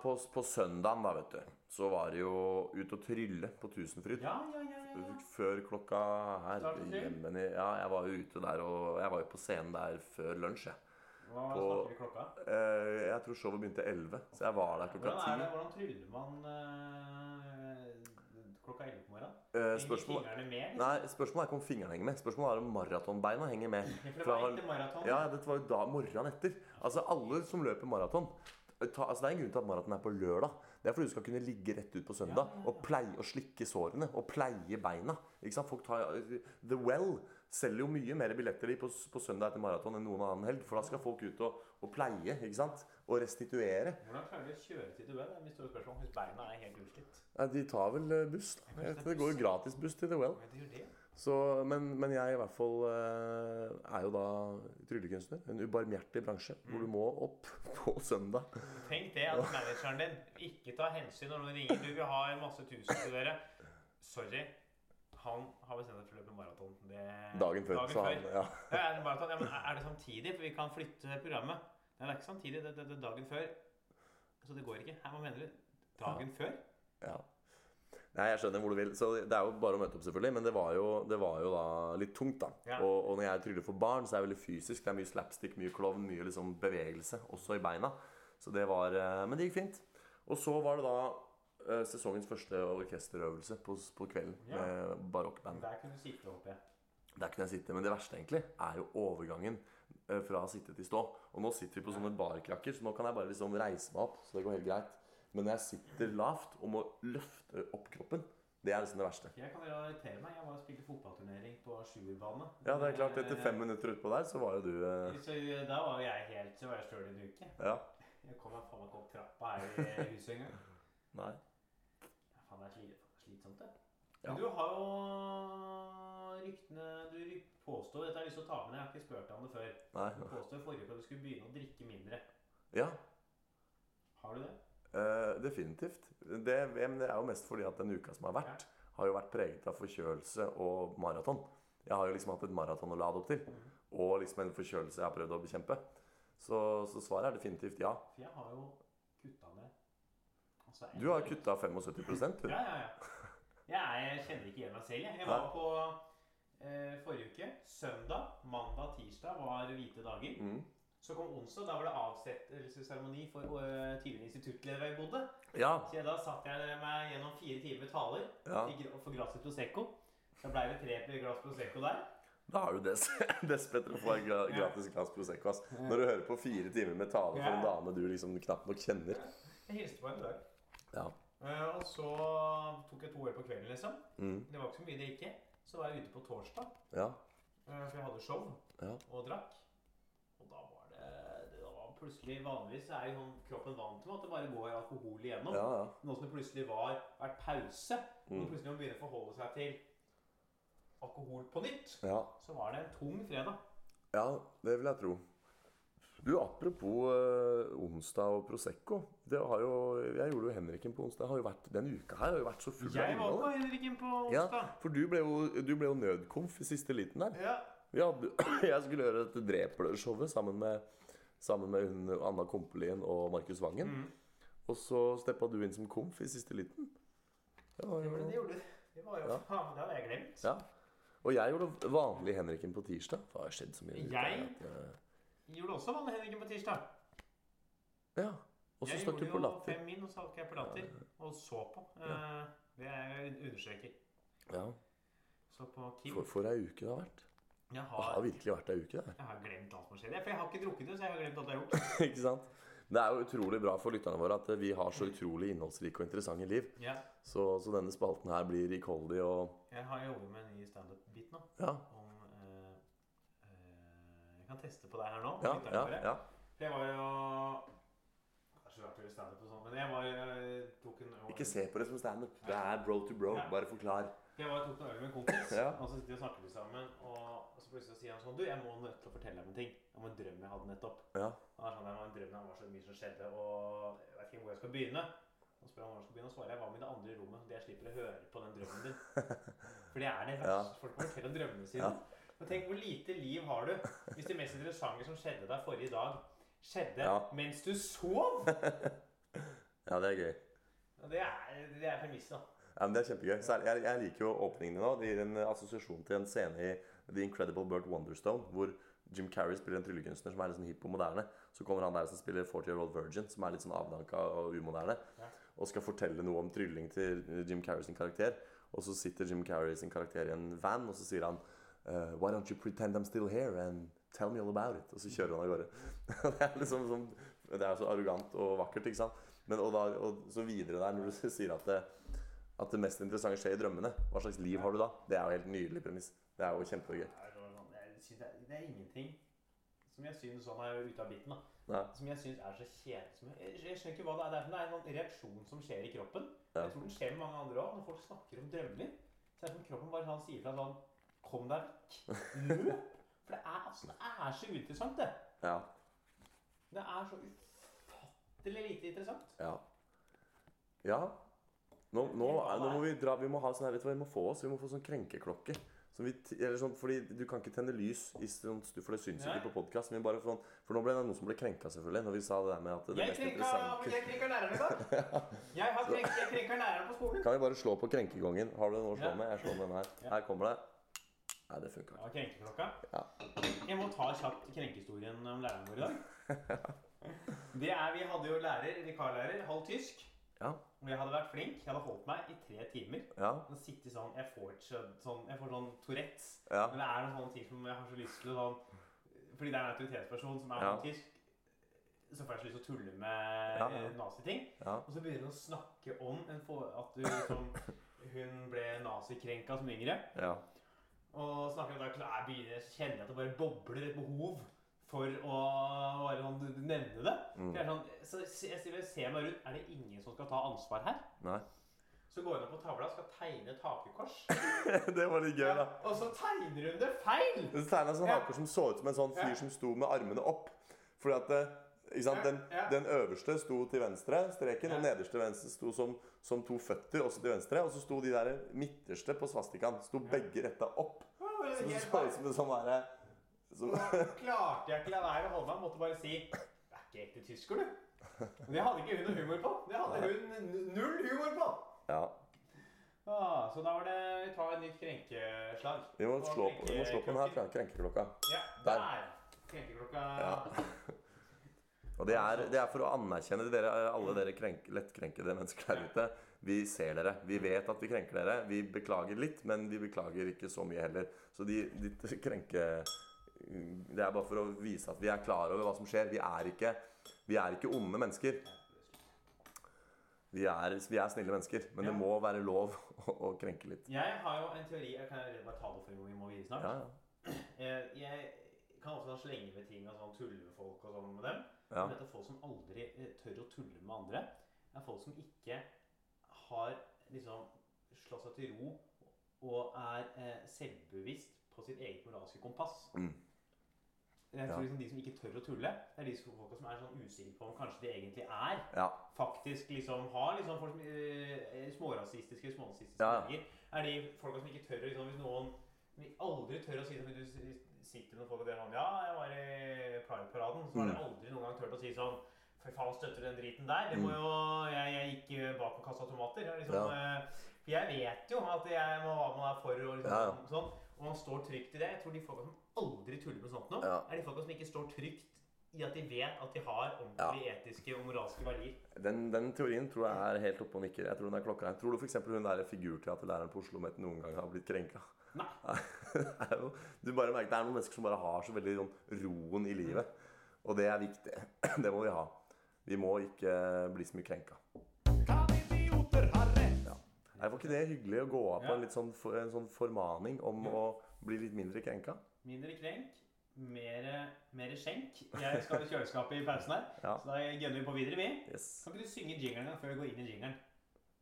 C: på, på søndagen, da, vet du, så var det jo ut og trylle på Tusenfryd.
B: Ja, ja, ja. ja.
C: Før klokka her
B: Startet du?
C: hjemme Ja, jeg var jo ute der, og jeg var jo på scenen der før lunsj, jeg.
B: Hva
C: På-
B: snakker vi klokka?
C: Eh, jeg tror showet begynte 11, så jeg var der klokka 10.
B: Hvordan er det, hvordan tryller man eh, klokka 11 på morgenen?
C: Eh,
B: Henger
C: spørsmål,
B: fingrene med? liksom?
C: nei, spørsmålet er ikke om fingrene henger med. Spørsmålet er om maratonbeina henger med.
B: Ja, for det var etter maraton.
C: Ja, dette var jo da morgenen etter. Altså, alle som løper maraton ta, altså, Det er en grunn til at maraton er på lørdag. Det er fordi du skal kunne ligge rett ut på søndag
B: Ja, ja, ja.
C: og pleie å slikke sårene og pleie beina. Folk tar, The Well selger jo mye mer billetter på, på søndag etter maraton enn noen annen helg. For da skal folk ut og, og pleie ikke sant? og restituere.
B: Hvordan klarer du å kjøre til duell? Det er mitt store spørsmål. Hvis beina er helt utslitt.
C: Nei, de tar vel eh, buss. da. Det går jo gratis buss til The Well.
B: Men det gjør det.
C: Så, men, men jeg i hvert fall eh, er jo da tryllekunstner. En ubarmhjertig bransje hvor du må opp på søndag.
B: Tenk det at manageren din ikke tar hensyn når noen ringer. Du vil ha en masse tusen til dere. Sorry. Han har bestemt seg for å løpe maraton. Det-
C: Dagen før. så han, ja.
B: Ja, er, maraton? Ja, men er det samtidig? For vi kan flytte programmet. Nei, det er ikke samtidig. Det, det, det er dagen før. Så det går ikke. Her, hva mener du? Dagen før?
C: Ja. Nei, jeg skjønner hvor du vil. Så det er jo bare å møte opp, selvfølgelig. Men det var jo, det var jo da litt tungt, da.
B: Ja.
C: Og, og når jeg tryller for barn, så er det veldig fysisk. Det er mye slapstick, mye klovn, mye liksom bevegelse, også i beina. Så det var eh, Men det gikk fint. Og så var det da sesongens første orkesterøvelse på, på kvelden
B: Ja.
C: med barokkband.
B: Der kunne du sitte, håper jeg.
C: Der kunne jeg sitte. Men det verste egentlig er jo overgangen eh, fra sitte til stå. Og nå sitter vi på sånne barkrakker, så nå kan jeg bare liksom reise meg opp. Så det går helt greit. Men når jeg sitter lavt og må løfte opp kroppen, det er liksom det verste.
B: Jeg kan relatere meg. Jeg var og spilte fotballturnering på sjuerbane.
C: Ja, det er klart. Etter fem minutter utpå der, så var jo du eh,
B: Så da var jo jeg helt Så var jeg støl en uke.
C: Ja.
B: Jeg kom meg faen ikke opp trappa her i huset engang.
C: Nei.
B: Ja, Faen, det er sli- slitsomt, det.
C: Ja.
B: Men du har jo ryktene Du ryk- påstår Dette har jeg lyst til å ta med, deg, jeg har ikke spurt deg om det før.
C: Nei.
B: Du påstår i forrige uke at du skulle begynne å drikke mindre.
C: Ja.
B: Har du det?
C: eh, definitivt. Det, men det er jo mest fordi at den uka som har vært, har jo vært preget av forkjølelse og maraton. Jeg har jo liksom hatt et maraton å lade opp til. Og liksom en forkjølelse jeg har prøvd å bekjempe. Så, så svaret er definitivt ja.
B: For jeg har jo. Altså,
C: Du har kutta 75 du.
B: Ja, ja, ja. Jeg, jeg kjenner ikke igjen meg selv. Jeg, jeg var på eh, forrige uke. Søndag, mandag, tirsdag var hvite dager.
C: Mm.
B: Så kom onsdag. Da var det avsettelsesseremoni for uh, tidligere instituttleder jeg bodde.
C: Ja.
B: Så da satt jeg meg gjennom fire timer med taler
C: ja.
B: fikk- for glasset Prosecco. Da ble det tre glass Prosecco der.
C: Da har du des dess å få en gratis glass Prosecco. ass. Når du hører på fire timer med tale for en dame du liksom knapt nok kjenner.
B: Jeg hilste på henne i dag.
C: Ja.
B: Uh, og så tok jeg to øl på kvelden, liksom.
C: Mm.
B: Det var ikke så mye drikke. Så var jeg ute på torsdag,
C: Ja.
B: uh, for jeg hadde show
C: Ja.
B: og drakk. Og da var det Det var plutselig vanligvis er jo sånn kroppen vant til at det bare går alkohol igjennom.
C: Ja, ja.
B: Nå som det plutselig var vært pause, og
C: Mm.
B: plutselig må begynne å forholde seg til alkohol på nytt,
C: ja.
B: så var det en tung fredag.
C: Ja, det vil jeg tro. Du, apropos eh, onsdag og Prosecco. Det har jo, jeg gjorde jo Henriken på onsdag. Har jo vært, denne uka her har jo vært så full
B: Jeg var på Henriken på onsdag.
C: Ja, for du ble, jo, du ble jo nødkomf i siste liten der.
B: Ja.
C: Hadde, jeg skulle gjøre dette Drepler-showet sammen med, sammen med hun, Anna Kompelien og Markus Vangen.
B: Mm.
C: Og så steppa du inn som komf i siste liten. Det var
B: Det,
C: jo,
B: det gjorde du. Det var jo
C: Ja.
B: faen, det hadde jeg glemt.
C: ja. Og jeg gjorde vanlig Henriken på tirsdag. Hva har skjedd så mye. i uka
B: Jeg?
C: at, eh,
B: Gjorde også vanlig Henriken på tirsdag.
C: Ja. Og så
B: Jeg
C: stakk du
B: gjorde jo fem min, og så gikk jeg på latter. Og så på. Eh, det er jeg understreker.
C: Ja.
B: Så på Kim.
C: For, for ei uke det har vært.
B: Jeg
C: Det har
B: har,
C: virkelig vært ei uke, det
B: jeg har glemt alt som har skjedd. For jeg har ikke drukket det, så jeg har glemt alt jeg har gjort.
C: Ikke sant? Det er jo utrolig bra for lytterne våre at vi har så utrolig innholdsrike og interessante liv.
B: Ja,
C: Så, så denne spalten her blir rikholdig og
B: jeg har jobbet med en ny standup-bit nå.
C: Ja.
B: Om eh, eh, Jeg kan teste på deg her nå.
C: Ja, ja, ja.
B: Jeg var jo Det så sånn, men jeg var jeg tok en
C: Ikke se på det som standup. Det er bro to bro. Bare forklar.
B: Jeg var, tok en øl med en kompis,
C: Ja.
B: og så sitter vi og snakker vi sammen. Og, så plutselig sier han sånn Du, jeg må nødt til å fortelle deg en ting om en drøm jeg hadde nettopp.
C: Ja.
B: Og Han er sånn, det var en drøm, det var så mye som skjedde, og jeg vet ikke hvor jeg skal begynne. Og spør han hvor jeg skal begynne, og svarer jeg hva med det andre rommet, det jeg slipper å høre på den drømmen din. For det er det
C: Ja.
B: Folk må fortelle om drømmene sine. Men tenk hvor lite liv har du hvis det mest interessante som skjedde deg forrige dag, skjedde
C: Ja.
B: mens du sov?
C: ja, det er gøy.
B: Og det er, det er premisset, da.
C: Ja, men Det er kjempegøy. Særlig, jeg, jeg liker jo åpningen din nå. Det gir en assosiasjon til en scene i The Incredible Burt Wonderstone, hvor Jim Carrey spiller en tryllekunstner som er litt sånn hipp og moderne. Så kommer han der som spiller 40 Year Old Virgin, som er litt sånn avdanka og umoderne, og skal fortelle noe om trylling til Jim Carrey sin karakter. Og så sitter Jim Carrey sin karakter i en van, og så sier han eh, Why don't you pretend I'm still here and tell me all about it? Og så kjører han av gårde. det er liksom sånn, Det er så arrogant og vakkert, ikke sant? Men og, da, og så videre der, når du sier at det, at det mest interessante skjer i drømmene. Hva slags liv har du da? Det er jo helt nydelig premiss. Det er jo kjempegøy.
B: Det er, sånn- det, er, ingenting som jeg synes sånn er ute av biten da. Som jeg syns er så kjedelig. Jeg, jeg skjønner ikke hva det er. Det er, det er en sånn reaksjon som skjer i kroppen. Jeg tror den skjer med mange andre òg. Når folk snakker om drømmer, så er det som kroppen bare sånn sier fra sånn Kom deg vekk. Løp. For det er, altså, det er så uinteressant, det.
C: Ja.
B: Det er så ufattelig lite interessant.
C: Ja. Ja. Nå, nå, nå må vi dra Vi må ha sånn her, vet du hva vi må få oss? Vi må få sånn krenkeklokke. Som vi, eller sånn, fordi Du kan ikke tenne lys, sånn, for det syns ikke på podkast. For, sånn, for nå ble det noen som ble krenka, selvfølgelig, når vi sa det der med at det
B: Jeg krenka, jeg krenka lærerne, da! Jeg har krenk, jeg krenka lærerne på skolen.
C: Kan vi bare slå på krenkegongen? Har du noe å slå med? Jeg slår med den her. Her kommer det. Nei, det funka ikke.
B: Krenkeklokka.
C: Ja.
B: Jeg må ta kjapt krenkehistorien om læreren vår i dag. Det er, Vi hadde jo lærer, vikarlærer, halv tysk.
C: Ja.
B: Og jeg hadde vært flink. Jeg hadde holdt meg i tre timer.
C: Ja.
B: Og sittet sånn, Jeg får så, sånn, jeg får sånn Tourettes.
C: Ja.
B: Men det er noen sånne ting som jeg har så lyst til å sånn Fordi det er en autoritetsperson som er
C: Ja.
B: tysk, så får jeg så lyst til å tulle med
C: Ja,
B: ja,
C: ja.
B: naziting.
C: Ja.
B: Og så begynner hun å snakke om en for, at du, liksom, hun ble nazikrenka som yngre.
C: ja.
B: Og snakker om det, jeg begynner, kjenner at det bare bobler et behov for å bare sånn nevne det.
C: Mm.
B: Jeg sånn, så jeg, jeg ser- meg rundt. Er det ingen som skal ta ansvar her?
C: Nei.
B: Så går hun opp på tavla og skal tegne et hakekors.
C: det var litt gøy, da.
B: Og så tegner hun det feil!
C: Hun tegna sånn
B: Ja.
C: haker som så ut som en sånn fyr
B: Ja.
C: som sto med armene opp. Fordi at det, sant? Den,
B: Ja, ja.
C: den øverste sto til venstre, streken, og
B: Ja.
C: nederste venstre sto som, som to føtter også til venstre. Og så sto de der midterste på svastikaen. Sto begge retta opp.
B: Det er
C: Så det så ut som en sånn derre som,
B: da klarte jeg ikke la være å holde meg. Måtte bare si Du er ikke ekte tysker, du. Men det hadde ikke hun noe humor på. Det hadde hun null humor på.
C: Ja.
B: Ah, så da var det Vi tar et nytt krenkeslag.
C: Vi må slå på, vi må slå på den her. Krenkeklokka.
B: Ja,
C: Der.
B: der. Krenkeklokka.
C: Ja. Og det er, det er for å anerkjenne dere, alle dere krenk, lettkrenkede mennesker der ute. Vi ser dere. Vi vet at vi krenker dere. Vi beklager litt, men vi beklager ikke så mye heller. Så de, de krenker Det er bare for å vise at vi er klar over hva som skjer. Vi er ikke, vi er ikke onde mennesker. Vi er, vi er snille mennesker. Men det må være lov å, å krenke litt.
B: Jeg har jo en teori Jeg kan bare ta det for vi må videre snart.
C: Ja, ja.
B: Eh, Jeg kan også slenge med ting og sånn, tulle med folk og sånn med dem.
C: Ja.
B: Men dette er folk som aldri eh, tør å tulle med andre, er folk som ikke har liksom slått seg til ro og er eh, selvbevisst på sitt eget moralske kompass.
C: Mm.
B: Jeg
C: Ja.
B: liksom De som ikke tør å tulle, det er de som- som er sånn usikre på om kanskje de egentlig er
C: Ja.
B: faktisk liksom har liksom folk som eh, smårasistiske, smånazistiske
C: Ja, ja.
B: er de folka som ikke tør å liksom, Hvis noen som aldri tør å si det, men du sitter med folk og er sånn Ja, jeg var i Pride-paraden. Så har de
C: Mm.
B: aldri noen gang turt å si sånn For faen, støtter du den driten der? Det må
C: Mm.
B: jo Jeg, jeg gikk eh, bak og kasta tomater. Jeg, liksom,
C: Ja.
B: eh, for jeg vet jo at jeg må, hva man er for og liksom,
C: Ja,
B: sånn. Og man står trygt i det. Jeg tror de folka som aldri tuller med sånt nå, er de folka som ikke står trygt i at de vet at de har ordentlige etiske og moralske verdier.
C: Den, den teorien tror jeg er helt oppe og nikker. Jeg tror den er klokka her. Tror du f.eks. hun der figurteaterlæreren på Oslo Met noen gang har blitt krenka?
B: Nei.
C: Jo, du bare merker, det er noen mennesker som bare har så veldig sånn roen i livet. Og det er viktig. Det må vi ha. Vi må ikke bli så mye krenka. Ja. Er, var ikke det hyggelig å gå av på
B: Ja.
C: en, litt sånn, for- en sånn formaning om å bli litt mindre krenka?
B: Mindre krenk, mer, skjenk. Jeg skal i kjøleskapet i pausen her,
C: Ja.
B: så da gønner vi på videre, vi.
C: Yes.
B: Kan ikke du synge jinglen en gang før vi går inn i jinglen?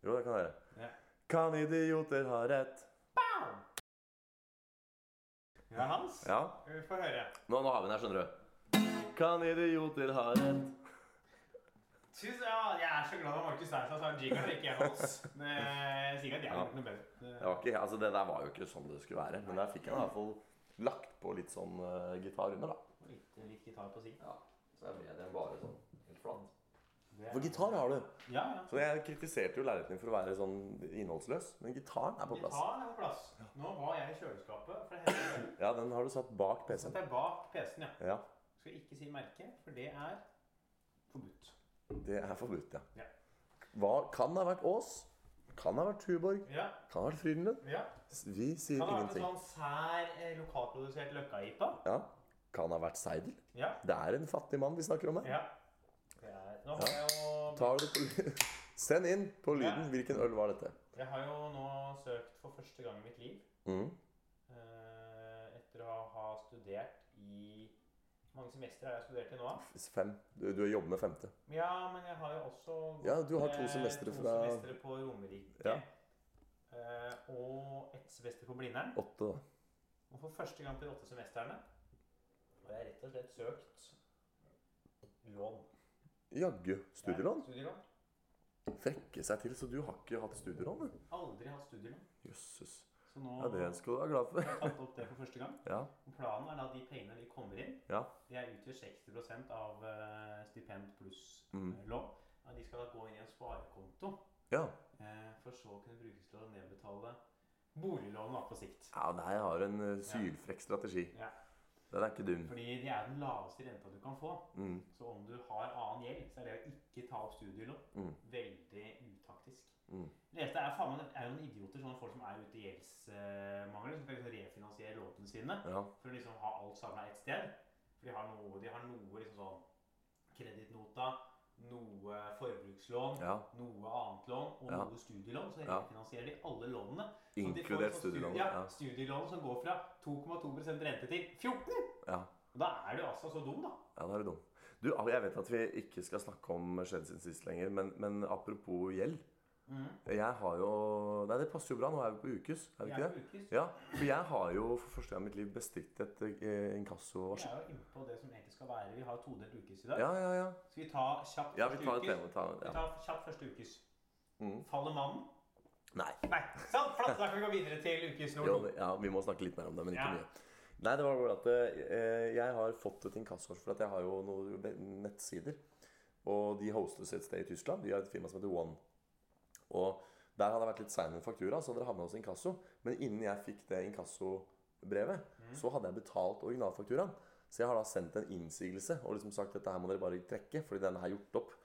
C: Jo, det kan jeg gjøre.
B: Ja.
C: Kan idioter ha rett?
B: Pow! Ja, Hans.
C: Ja.
B: Vi får høre.
C: Nå, nå har vi den her, skjønner du. Kan idioter ha rett?
B: Tusen, ja, jeg er så glad at Markus Deisland sa så har jingle ikke jeg Hans. Men jeg sier ikke at jeg har gjort noe bedre.
C: Det, var ikke, altså det der var jo ikke sånn det skulle være. Men der fikk jeg i hvert fall lagt på litt sånn uh, gitar under, da.
B: Litt, litt gitar på siden.
C: Ja, Så ble det bare sånn helt flat.
B: Er...
C: For gitar har du.
B: Ja, ja.
C: Så jeg kritiserte jo leiligheten din for å være sånn innholdsløs. Men gitaren er på plass.
B: Gitaren er på plass. Nå var jeg i kjøleskapet. Det
C: Ja, den har du satt bak PC-en.
B: Satt jeg bak PC-en, ja.
C: Ja,
B: Skal ikke si merke, for det er forbudt.
C: det er forbudt, ja.
B: Ja.
C: Hva kan ha vært Ås? Kan ha vært Tuborg?
B: Ja,
C: Kan ha vært Frydenlund?
B: ja.
C: Vi sier
B: Kan det ha vært en sånn sær eh, lokalprodusert Løkka-IPA?
C: Ja. Kan ha vært Seidel?
B: Ja.
C: Det er en fattig mann vi snakker om her.
B: ja. Er, nå har jeg jo
C: Send inn på lyden. Hvilken øl var dette?
B: Jeg har jo nå søkt for første gang i mitt liv
C: Mm.
B: eh, etter å ha studert mange semestre har jeg studert i nå?
C: Fem. Du, du jobber med femte.
B: Ja, men jeg har jo også
C: Ja, du har to
B: eh,
C: semestre
B: to
C: fra-
B: semestre på Romerike.
C: Ja.
B: eh, og ett semester på Blindern.
C: Åtte, da.
B: Og for første gang på de åtte semestrene har jeg rett og slett søkt lån.
C: Jaggu. Studielån?
B: Studielån.
C: Frekke seg til, så du har ikke hatt studielån?
B: Aldri hatt studielån.
C: Jøsses.
B: Så nå
C: Ja, det skal du være glad for.
B: jeg tatt opp det for første gang.
C: Ja.
B: Og planen er at de pengene vi kommer inn,
C: Ja.
B: de er utgjør 60 av eh, stipend pluss
C: Mm.
B: eh, lån. Ja, de skal da gå inn i en sparekonto,
C: ja.
B: eh, for så å kunne brukes til å nedbetale boliglånet på sikt.
C: Ja, det her har en sylfrekk strategi.
B: Ja.
C: Den er ikke dum.
B: Fordi det er den laveste renta du kan få.
C: Mm.
B: Så om du har annen gjeld, så er det å ikke ta opp studielån
C: Mm.
B: veldig utaktisk.
C: Mm.
B: Dette er, faen, er jo noen idioter, sånne folk som er ute i gjeldsmangel, som skal liksom refinansiere lånene sine
C: Ja.
B: for å liksom ha alt samla ett sted. For de har noe, de har noe liksom sånn kredittnota, noe forbrukslån,
C: ja.
B: noe annet lån og
C: Ja.
B: noe studielån. Så refinansierer de alle lånene.
C: Inkludert
B: liksom
C: studielån.
B: Ja. studielån som går fra 2,2 rente til 14
C: ja.
B: Og Da er du altså så dum, da.
C: Ja, da er du dum. Du, jeg vet at vi ikke skal snakke om skjedd sin sist lenger, men, men apropos gjeld. Jeg har jo Nei, det passer jo bra. Nå er vi på ukes, er vi ikke det?
B: ukes.
C: Ja, for jeg har jo for første gang i mitt liv bestilt et eh,
B: Vi er jo inne på det som egentlig skal være. Vi har todelt ukes i dag.
C: Ja, ja, ja.
B: Skal vi ta kjapt
C: Ja, vi tar
B: ukes?
C: tema. Ta,
B: Vi tar kjapt første ukes.
C: Mm.
B: Faller mannen?
C: Nei.
B: Nei. Sant? flott. Da kan vi gå videre til ukes nummer
C: ja, vi må snakke litt mer om det, men ikke
B: Ja.
C: mye. Nei, det var bare at eh, jeg har fått et inkassovarsel for at jeg har jo noen nettsider. Og de hostes et sted i Tyskland. De har et firma som heter One. Og der hadde jeg vært litt sein med faktura, så hadde dere havna hos inkasso. Men innen jeg fikk det inkassobrevet, så hadde jeg betalt originalfakturaen. Så jeg har da sendt en innsigelse og liksom sagt dette her må dere bare trekke, fordi den er gjort opp.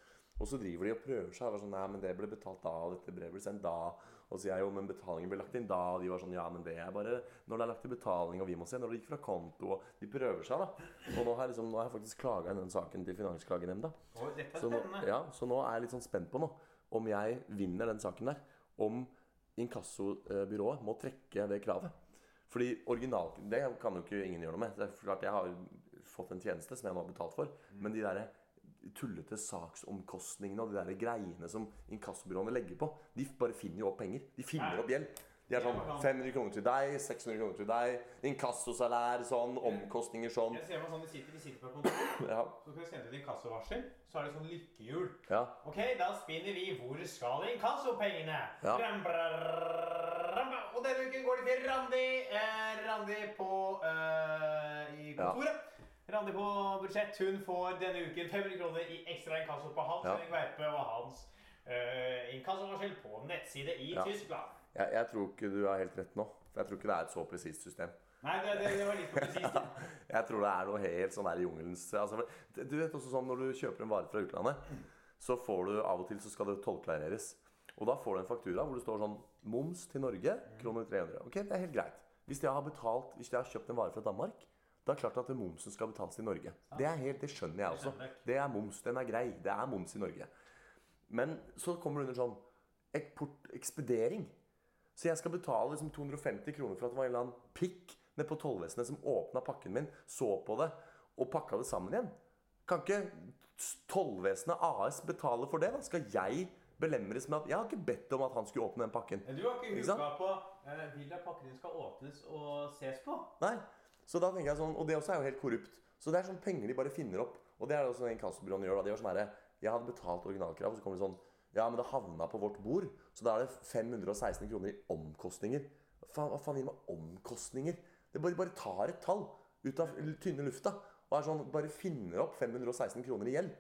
C: Og så driver de og prøver seg. sånn, nei, men det ble betalt da, og dette brevet ble sendt da. Og så sier jeg jo, men betalingen ble lagt inn da. Og de var sånn, ja, men det er bare når det er lagt til betaling, og vi må se når det gikk fra konto. Og de prøver seg, da. Og nå har jeg, liksom, nå har jeg faktisk klaga inn den saken til Finansklagenemnda. Så nå, ja, så nå er jeg litt sånn spent på nå om jeg vinner den saken der. Om inkassobyrået må trekke det kravet. Fordi original, Det kan jo ikke ingen gjøre noe med. Det er klart Jeg har fått en tjeneste som jeg nå har betalt for. Men de der tullete saksomkostningene og de der greiene som inkassobyråene legger på. De bare finner jo opp penger. De finner opp gjeld. De er sånn 500 kroner til deg, 600 kroner til deg, inkassosalær sånn, omkostninger sånn.
B: Jeg ser meg sånn, de sitter, de sitter på et kontor,
C: Ja.
B: så skal vi sende ut inkassovarsel, så er det sånn lykkehjul.
C: ja.
B: Ok, da spinner vi. Hvor skal inkassopengene?
C: Ja.
B: Bram, bram, ram. Og denne uken går de til Randi. Eh, Randi på eh, i
C: Ja.
B: kontoret. Randi på budsjett. Hun får denne uken 500 kroner i ekstra inkasso på hans
C: Ja.
B: Og hans eh, inkassovarsel på nettside i
C: Ja.
B: Tyskland.
C: Jeg, jeg tror ikke du har helt rett nå. For jeg tror ikke det er et så presist system.
B: Nei, det, det, det var litt presist. da.
C: Jeg tror det er noe helt sånn der i jungelens altså, for- Du vet også sånn når du kjøper en vare fra utlandet, så får du av og til så skal det tollklareres. Og da får du en faktura hvor det står sånn Moms til Norge, kroner 300. Ok, det er helt greit. Hvis jeg har betalt, hvis jeg har kjøpt en vare fra Danmark, da er det klart at momsen skal betales til Norge. Det er helt, det skjønner jeg også. Det er moms. Den er grei. Det er moms i Norge. Men så kommer det under sånn eksport, ekspedering. Så jeg skal betale liksom 250 kroner for at det var en eller annen pikk nede på tollvesenet som åpna pakken min, så på det og pakka det sammen igjen. Kan ikke tollvesenet AS betale for det? da? Skal jeg belemres med at Jeg har ikke bedt om at han skulle åpne den pakken.
B: Du har ikke huska på eh, Vil at pakken din skal åpnes og ses på?
C: Nei. Så da tenker jeg sånn, Og det også er jo helt korrupt. Så det er sånn penger de bare finner opp. Og det er det også inkassobyråene gjør. da. De gjør sånn herre Jeg hadde betalt originalkrav, og så kommer det sånn Ja, men det havna på vårt bord, så da er det 516 kroner i omkostninger. Faen, hva faen gir meg omkostninger? Det bare, bare tar et tall ut av tynne lufta og er sånn, bare finner opp 516 kroner i gjeld.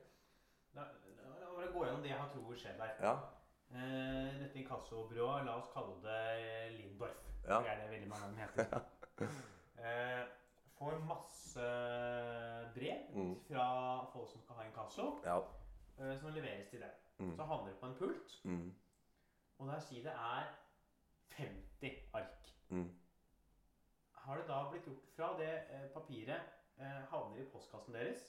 B: La oss bare gå gjennom det jeg tror skjer der.
C: Ja.
B: Eh, dette inkassobyrået, la oss kalle det Lindorf.
C: Ja.
B: Det er det veldig mange av dem heter. eh, får masse brev
C: Mm.
B: fra folk som skal ha inkasso,
C: Ja.
B: eh, som leveres til dem.
C: Mm.
B: Så havner det på en pult,
C: Mm.
B: og der sier det er 50 ark.
C: Mm.
B: Har det da blitt gjort fra det eh, papiret eh, havner i postkassen deres,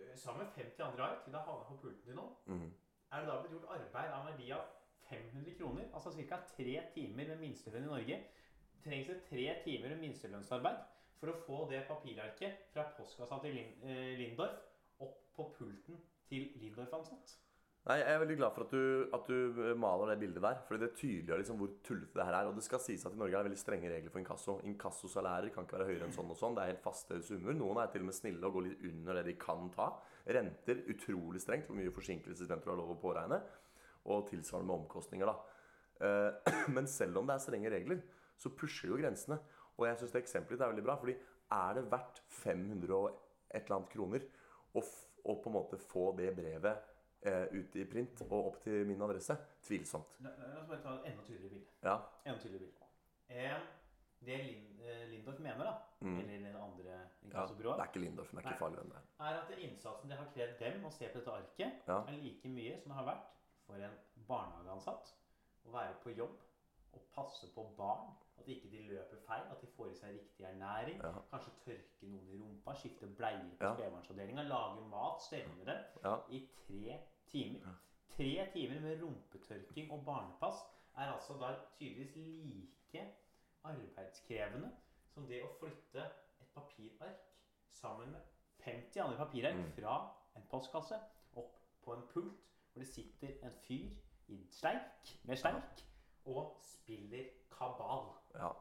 B: eh, sammen med 50 andre ark, til det havner på pulten din nå,
C: Mm.
B: er det da blitt gjort arbeid av en verdi av 500 kroner, altså ca. tre timer med minstelønn i Norge, trengs det tre timer med minstelønnsarbeid for å få det papirarket fra postkassa til eh, Lindorf opp på pulten til Lindorf-ansatt.
C: Nei, Jeg er veldig glad for at du, at du maler det bildet der. Fordi det tydeliggjør liksom hvor tullete det her er. Og det skal sies at i Norge er det veldig strenge regler for inkasso. Inkassosalærer kan ikke være høyere enn sånn og sånn. Det er helt faste summer. Noen er til og med snille og går litt under det de kan ta. Renter utrolig strengt. Hvor mye forsinkelsesrenter du har lov å påregne. Og tilsvarende med omkostninger, da. Eh, Men selv om det er strenge regler, så pusher jo grensene. Og jeg syns det eksempelet er veldig bra. fordi er det verdt 500 og et eller annet kroner å, på en måte få det brevet eh, ut i print og opp til min adresse? Tvilsomt.
B: La, la oss bare ta et enda tydeligere bilde.
C: Ja.
B: Enda tydeligere bilde. Eh, det Lin, eh, Lindorf mener, da,
C: Mm.
B: eller den andre
C: ja. Det er ikke Lindorf, det er ikke farligere enn det.
B: er at innsatsen det har krevd dem å se på dette arket,
C: Ja.
B: er like mye som det har vært for en barnehageansatt å være på jobb og passe på barn. At ikke de løper feil, at de får i seg riktig ernæring.
C: Ja.
B: Kanskje tørke noen i rumpa, skifte bleier på
C: Ja.
B: spedbarnsavdelinga, lage mat, stelle med dem
C: Ja.
B: i tre timer. Tre timer med rumpetørking og barnepass er altså da tydeligvis like arbeidskrevende som det å flytte et papirark sammen med 50 andre papirark
C: Mm.
B: fra en postkasse opp på en pult hvor det sitter en fyr i sleik med sleik og spiller kabal.
C: Ja.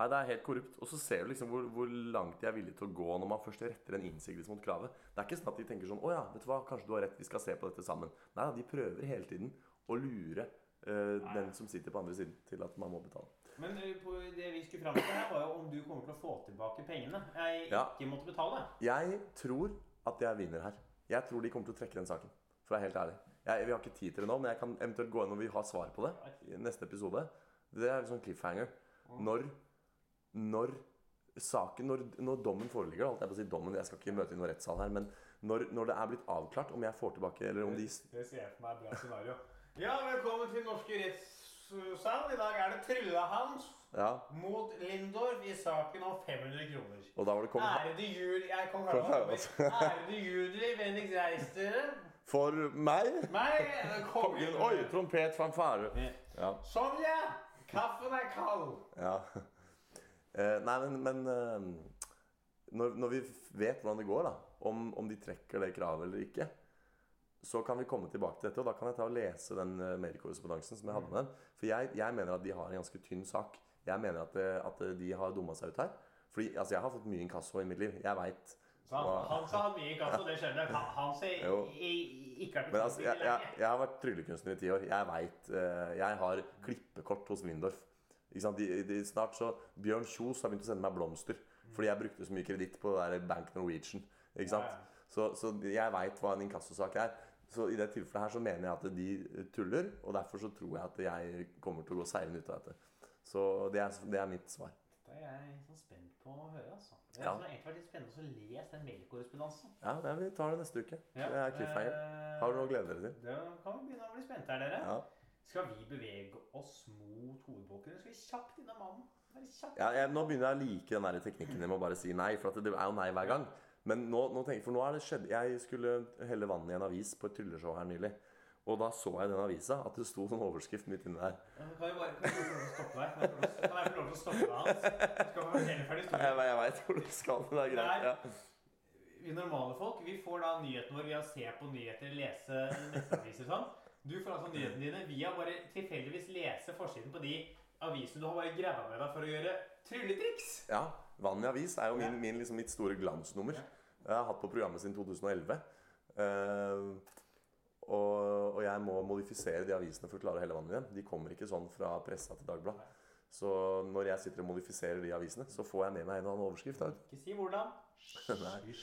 C: Nei, Det er helt korrupt. Og så ser du liksom hvor, hvor langt de er villige til å gå når man først retter en innsigelse mot kravet. Det er ikke sånn at de tenker sånn Å ja, vet du hva, kanskje du har rett, vi skal se på dette sammen. Nei de prøver hele tiden å lure uh, den som sitter på andre siden, til at man må betale.
B: Men eh, på det vi skulle fram til her, var jo om du kommer til å få tilbake pengene jeg
C: Ja.
B: ikke måtte betale.
C: Jeg tror at jeg vinner her. Jeg tror de kommer til å trekke den saken. For å være helt ærlig. Jeg, vi har ikke tid til det nå, men jeg kan eventuelt gå inn når vi har svar på det. I neste episode. Det er en sånn cliffhanger. Når, når saken Når, når dommen foreligger, holdt jeg på å si dommen, jeg skal ikke møte i noen rettssal her, men når, når det er blitt avklart om jeg får tilbake Eller om de
B: Det ser jeg for meg er bra scenario. Ja, velkommen til norske rettssal. I dag er det Tryllehans
C: Ja.
B: mot Lindorf i saken om 500 kroner.
C: Og da var det kommet
B: Ærede jury... Jeg kom
C: Kom her, altså.
B: Ærede jury, vennligst reis dere.
C: For meg
B: Meg,
C: Kongen Oi, trompet, fanfare. Ja.
B: Sonja, kaffen er kald.
C: Ja. Eh, nei, men, men når, når vi vet hvordan det går, da, om, om de trekker det kravet eller ikke, så kan vi komme tilbake til dette. Og da kan jeg ta og lese den uh, mailkorrespondansen som jeg hadde med dem. For jeg, jeg mener at de har en ganske tynn sak. Jeg mener at, det, at de har dumma seg ut her. Fordi altså, jeg har fått mye inkasso i mitt liv. Jeg veit
B: han, han sa han mye inkasso, det skjønner jeg. Han, han ser
C: Jo.
B: i, i, ikke at
C: Men altså, jeg, jeg, jeg har vært tryllekunstner i ti år. Jeg veit Jeg har klippekort hos Windorf. Ikke sant? De, de, snart så Bjørn Kjos har begynt å sende meg blomster fordi jeg brukte så mye kreditt på det der Bank Norwegian. Ikke sant?
B: Ja, ja.
C: Så, så jeg veit hva en inkassosak er. Så i det tilfellet her så mener jeg at de tuller, og derfor så tror jeg at jeg kommer til å gå seirende ut av dette. Så det er, det er mitt svar.
B: Det er jeg sånn spent på å høre, altså. Det
C: Ja.
B: har egentlig vært litt spennende å lese den mailkorrespondansen.
C: Ja, det, Vi tar det neste uke.
B: Ja,
C: Det er cliffhanger.
B: eh,
C: Har dere noe å glede dere til?
B: Da kan vi begynne å bli spente her, dere.
C: Ja.
B: Skal vi bevege oss mot hovedbolken, skal vi kjapt innom mannen? Kjapt.
C: Ja, jeg, nå begynner jeg å like den der teknikken med å bare si nei. For at det er jo nei hver gang. Men nå, nå tenker, for nå er det skjedd Jeg skulle helle vann i en avis på et trylleshow her nylig. Og da så jeg i den avisa at det sto sånn overskrift midt inni der.
B: Kan jeg bare kan å stoppe deg? Kan jeg få lov- jeg til å stoppe deg, Hans? Skal fortelle ferdig
C: Jeg,
B: historien?
C: jeg veit hvor du skal, men det er greit. Ja.
B: Vi normale folk vi får da nyhetene våre via å se på nyheter, lese nettaviser og sånn. Du får altså nyhetene dine via bare tilfeldigvis lese forsiden på de avisene du har bare grava med deg for å gjøre trylletriks.
C: ja. Vann i avis er jo min, min, liksom mitt store glansnummer. Jeg har hatt på programmet siden 2011. Eh, og, og jeg må modifisere de avisene for å klare å helle vann i dem. De kommer ikke sånn fra pressa til Dagbladet. Så når jeg sitter og modifiserer de avisene, så får jeg med meg en og annen overskrift. da.
B: Ikke si hvordan.
C: Nei.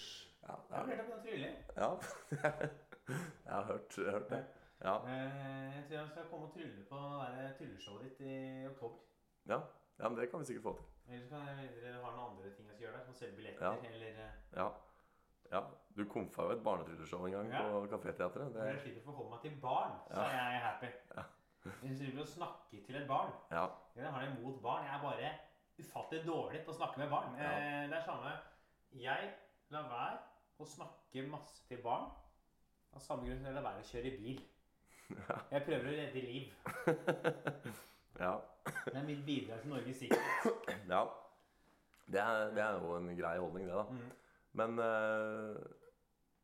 C: Ja,
B: Jeg har
C: ja,
B: hørt om den trylling.
C: ja. jeg har hørt, hørt det. Ja,
B: Eh, Jeg tror jeg skal komme og trylle på det trylleshowet ditt i oktober.
C: ja. ja, men det kan vi sikkert få til.
B: Eller så kan dere ha noen andre ting jeg skal gjøre der, som å selge billetter
C: Ja.
B: eller eh,
C: Ja. ja. Du komfa jo et barnetrylleshow en gang
B: Ja.
C: på Kaféteatret.
B: Når jeg
C: Det,
B: slipper å forholde meg til barn, så er jeg happy. Hvis du å snakke til et barn
C: ja.
B: Jeg har det imot barn. Jeg er bare ufattelig dårlig på å snakke med barn.
C: Ja.
B: Eh, Det er samme Jeg lar være å snakke masse til barn. Av samme grunn som jeg lar være å kjøre bil. Jeg prøver å redde liv.
C: ja.
B: Det er mitt bidrag til Norges sikkerhet.
C: ja. Det, er, det er jo en grei holdning, det, da.
B: Mm.
C: Men eh,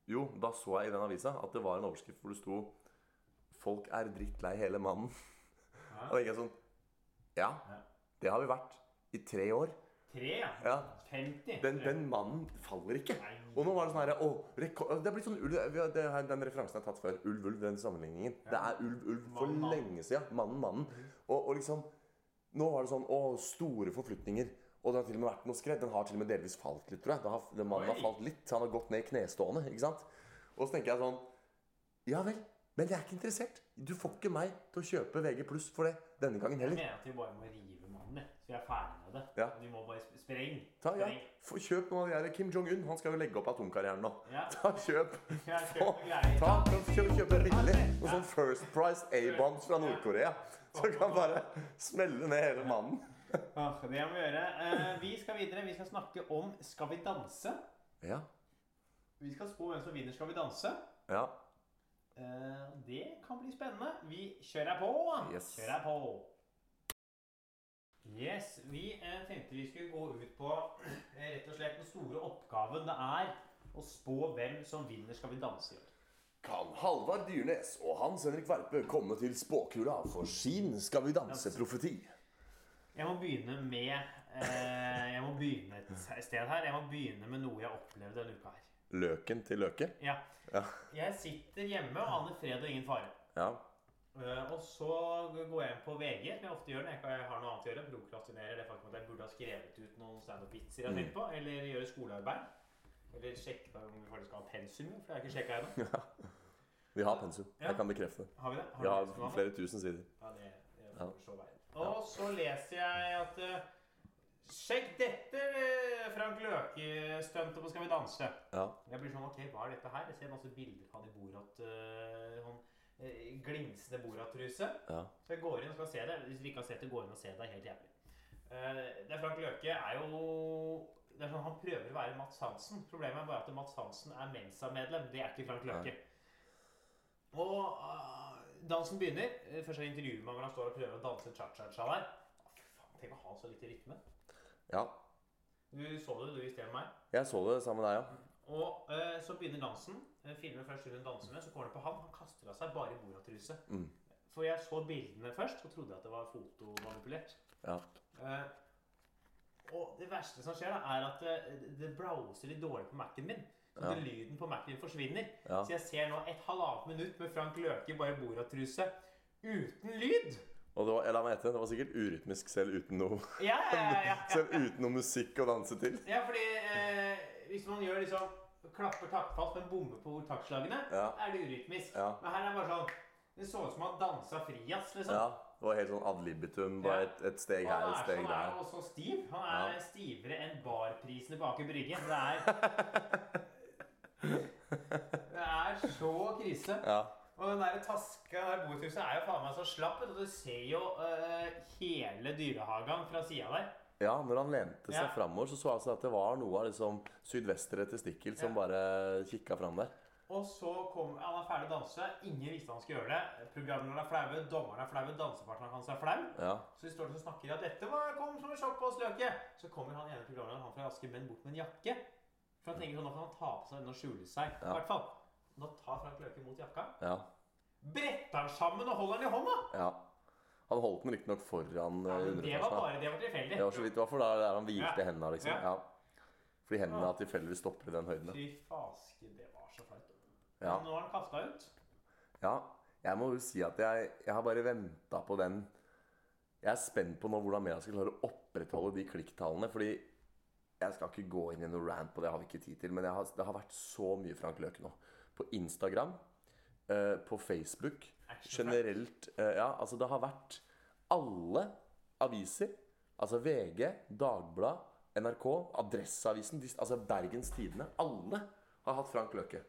C: jo, da så jeg i den avisa at det var en overskrift hvor det sto 'Folk er drittlei hele mannen'.
B: Ja.
C: Og da gikk jeg sånn Ja,
B: Ja.
C: det har vi vært i tre år.
B: Tre, ja.
C: Ja.
B: 50.
C: Den, den mannen faller ikke.
B: Nei.
C: Og nå var det sånn her, å, rekord, Det er blitt sånn ulv, har- Den referansen er tatt før. Ulv, ulv, den sammenligningen. Det er ulv, ulv for
B: Mann, mann.
C: lenge siden. Mannen, mannen. Og, og liksom Nå var det sånn Å, store forflytninger. Og det har til og med vært noe skred. Den har til og med delvis falt litt, tror jeg. Har, den mannen har falt litt. Han har gått ned knestående. ikke sant? Og så tenker jeg sånn Ja vel. Men jeg er ikke interessert. Du får ikke meg til å kjøpe VG pluss for det denne gangen heller.
B: Jeg mener at vi bare må rive mannen, så vi er ferdig med det.
C: Ja.
B: Vi må bare sp- spreng.
C: Ta, ja, få Kjøp noen av de Kim Jong-un. Han skal jo legge opp atomkarrieren nå.
B: Ja.
C: Ta, kjøp.
B: Ja, kjøp
C: ta, kjøp, kjøpe billig. Noe sånn First Price A-bombs fra Nord-Korea. Så kan bare smelle ned hele mannen.
B: Ah, det må vi gjøre. Eh, vi skal videre. Vi skal snakke om Skal vi danse?
C: Ja.
B: Vi skal spå hvem som vinner Skal vi danse.
C: ja.
B: Eh, det kan bli spennende. Vi kjører på.
C: Yes.
B: Kjører på. Yes, Vi eh, tenkte vi skulle gå ut på eh, rett og slett den store oppgaven det er å spå hvem som vinner Skal vi danse i år.
C: Kan Halvard Dyrnes og Hans Henrik Verpe komme til spåkula for sin Skal vi danse-profeti?
B: Jeg må begynne med eh, Jeg må begynne et sted her. Jeg må begynne med noe jeg opplevde denne uka her.
C: Løken til Løke?
B: Ja.
C: Ja.
B: Jeg sitter hjemme og aner fred og ingen fare.
C: Ja.
B: Uh, og så går jeg inn på VG, som jeg ofte gjør når jeg har noe annet å gjøre. Prokrastinerer det faktum at jeg burde ha skrevet ut noen standup-vitser jeg har tenkt på, eller gjøre skolearbeid. Eller sjekke om vi faktisk har pensum, for det har jeg ikke sjekka ennå.
C: Vi har pensum.
B: Ja.
C: Jeg kan bekrefte.
B: Har vi det?
C: Vi har flere tusen sider.
B: Ja, det, det
C: Ja.
B: får så være. Og så leser jeg at eh, Sjekk dette, eh, Frank Løke-stuntet på Skal vi danse.
C: Ja.
B: Jeg blir sånn, ok, hva er dette her? Jeg ser masse bilder av han i Borat, sånn øh, glinsende Borat-truse.
C: Ja.
B: Så jeg går inn og skal se det. Hvis dere ikke har sett det, gå inn og se det. Det er helt jævlig. Eh, det Frank Løke er jo det er sånn, Han prøver å være Mats Hansen. Problemet er bare at Mats Hansen er Mensa-medlem. Det er ikke Frank Løke. Og øh, dansen begynner. Eh, Først er det intervjuet med ham han står og prøver å danse cha-cha-cha der. Faen, Tenk å ha så lite rytme.
C: ja.
B: Du så det, du visste det med meg.
C: Jeg så det sammen med deg, ja.
B: Og eh, så begynner dansen. Eh, filmer først hun danser med, så kommer det på han. Han kaster av seg bare boratruse.
C: Mm.
B: For jeg så bildene først og trodde at det var fotomanipulert.
C: Ja.
B: Eh, og det verste som skjer, da, er at det, det browser litt dårlig på Mac-en min. Så
C: Ja.
B: at lyden på Mac-en forsvinner.
C: Ja.
B: Så jeg ser nå et halvannet minutt med Frank Løke bare i boratruse uten lyd.
C: Og det var, jeg la meg etter, det var sikkert urytmisk selv uten noe,
B: Ja,
C: selv uten noe musikk å danse til.
B: ja fordi eh, hvis man gjør liksom klapper taktfast med en bombe på taktslagene, er det urytmisk. Men her er det bare sånn Det så ut som han dansa frijazz, liksom.
C: Ja, det var helt sånn ad libitum. Bare et, et steg her, et steg
B: der. han er også stiv. Han er
C: Ja.
B: stivere enn barprisene på Aker Brygge. Det er Det er så krise.
C: Ja.
B: Og den der taska der botusen er jo faen meg så slapp. og Du ser jo uh, hele dyrehagen fra sida der.
C: ja, når han lente seg
B: Ja.
C: framover, så så jeg altså at det var noe av liksom sydvestere testikkel som
B: Ja.
C: bare kikka fram der.
B: Og så kom Han er ferdig å danse. Ingen visste han skulle gjøre det. Programlederen er flaue, dommeren er flaue, dansepartneren hans er flau.
C: Ja.
B: Så de står og snakker at dette var, kom som et sjokk på oss, Løke. Så kommer han ene programlederen, han fra Asker, men bort med en jakke. For jeg tenker sånn, nå kan han ta på seg den og skjule seg. I
C: Ja.
B: hvert fall. Da tar Frank Løke mot jakka,
C: ja.
B: bretter den sammen og holder den i hånda.
C: ja. Han holdt den riktignok foran eh,
B: men det var
C: underetasjen. da.
B: bare det var tilfeldig.
C: Det var så vidt, det var for der, der han hvilte
B: Ja.
C: hendene, liksom.
B: Ja.
C: Ja. Fordi hendene tilfeldigvis stopper i den høyden.
B: Fy faske, det var så flaut.
C: Ja.
B: Men nå har han kasta ut.
C: Ja, jeg må jo si at jeg, jeg har bare venta på den Jeg er spent på nå hvordan media skal klare å opprettholde de klikktallene. Fordi jeg skal ikke gå inn i noe rant på det, jeg har vi ikke tid til. Men har, det har vært så mye Frank Løke nå. På Instagram, eh, på Facebook, generelt eh, Ja, altså det har vært alle aviser. Altså VG, Dagbladet, NRK, Adresseavisen, altså Bergens Tidende. Alle har hatt Frank Løke.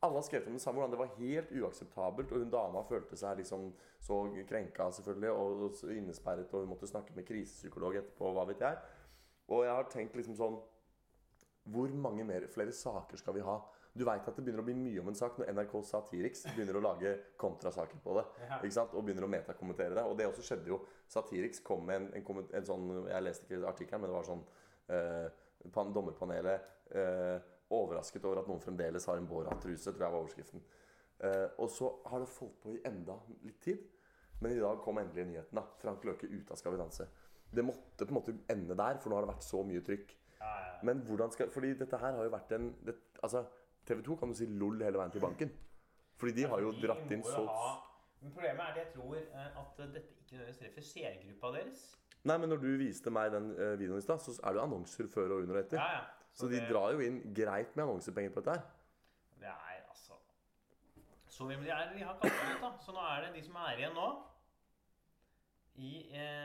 C: Alle har skrevet om det samme, hvordan det var helt uakseptabelt. Og hun dama følte seg liksom så krenka, selvfølgelig, og innesperret, og hun måtte snakke med krisepsykolog etterpå, hva vet jeg. Og jeg har tenkt liksom sånn Hvor mange mer, flere saker skal vi ha? Du veit at det begynner å bli mye om en sak når NRK Satiriks begynner å lage kontrasaker på det. Ikke sant? Og begynner å metakommentere det. Og det også skjedde jo. Satiriks kom med en, en, en sånn Jeg leste ikke artikkelen, men det var sånn eh, pan, Dommerpanelet eh, overrasket over at noen fremdeles har en Borat-truse, tror jeg var overskriften. Eh, og så har det fått på i enda litt tid. Men i dag kom endelig nyheten. da Frank Løke ute av Skal vi danse. Det måtte på en måte ende der, for nå har det vært så mye trykk.
B: Ja, ja.
C: Men hvordan skal Fordi dette her har jo vært en det, Altså, TV 2 kan jo si lol hele veien til banken. Fordi de har jo
B: De
C: dratt inn så
B: Men problemet er at jeg tror eh, at dette ikke nødvendigvis treffer seergruppa deres.
C: Nei, men når du viste meg den eh, videoen i stad, så er det jo annonser før og under og etter.
B: Ja, ja.
C: Så de
B: det-
C: drar jo inn greit med annonsepenger på dette her.
B: Det er altså Så de er, vi har kastet ut, da. Så nå er det de som er igjen nå i eh,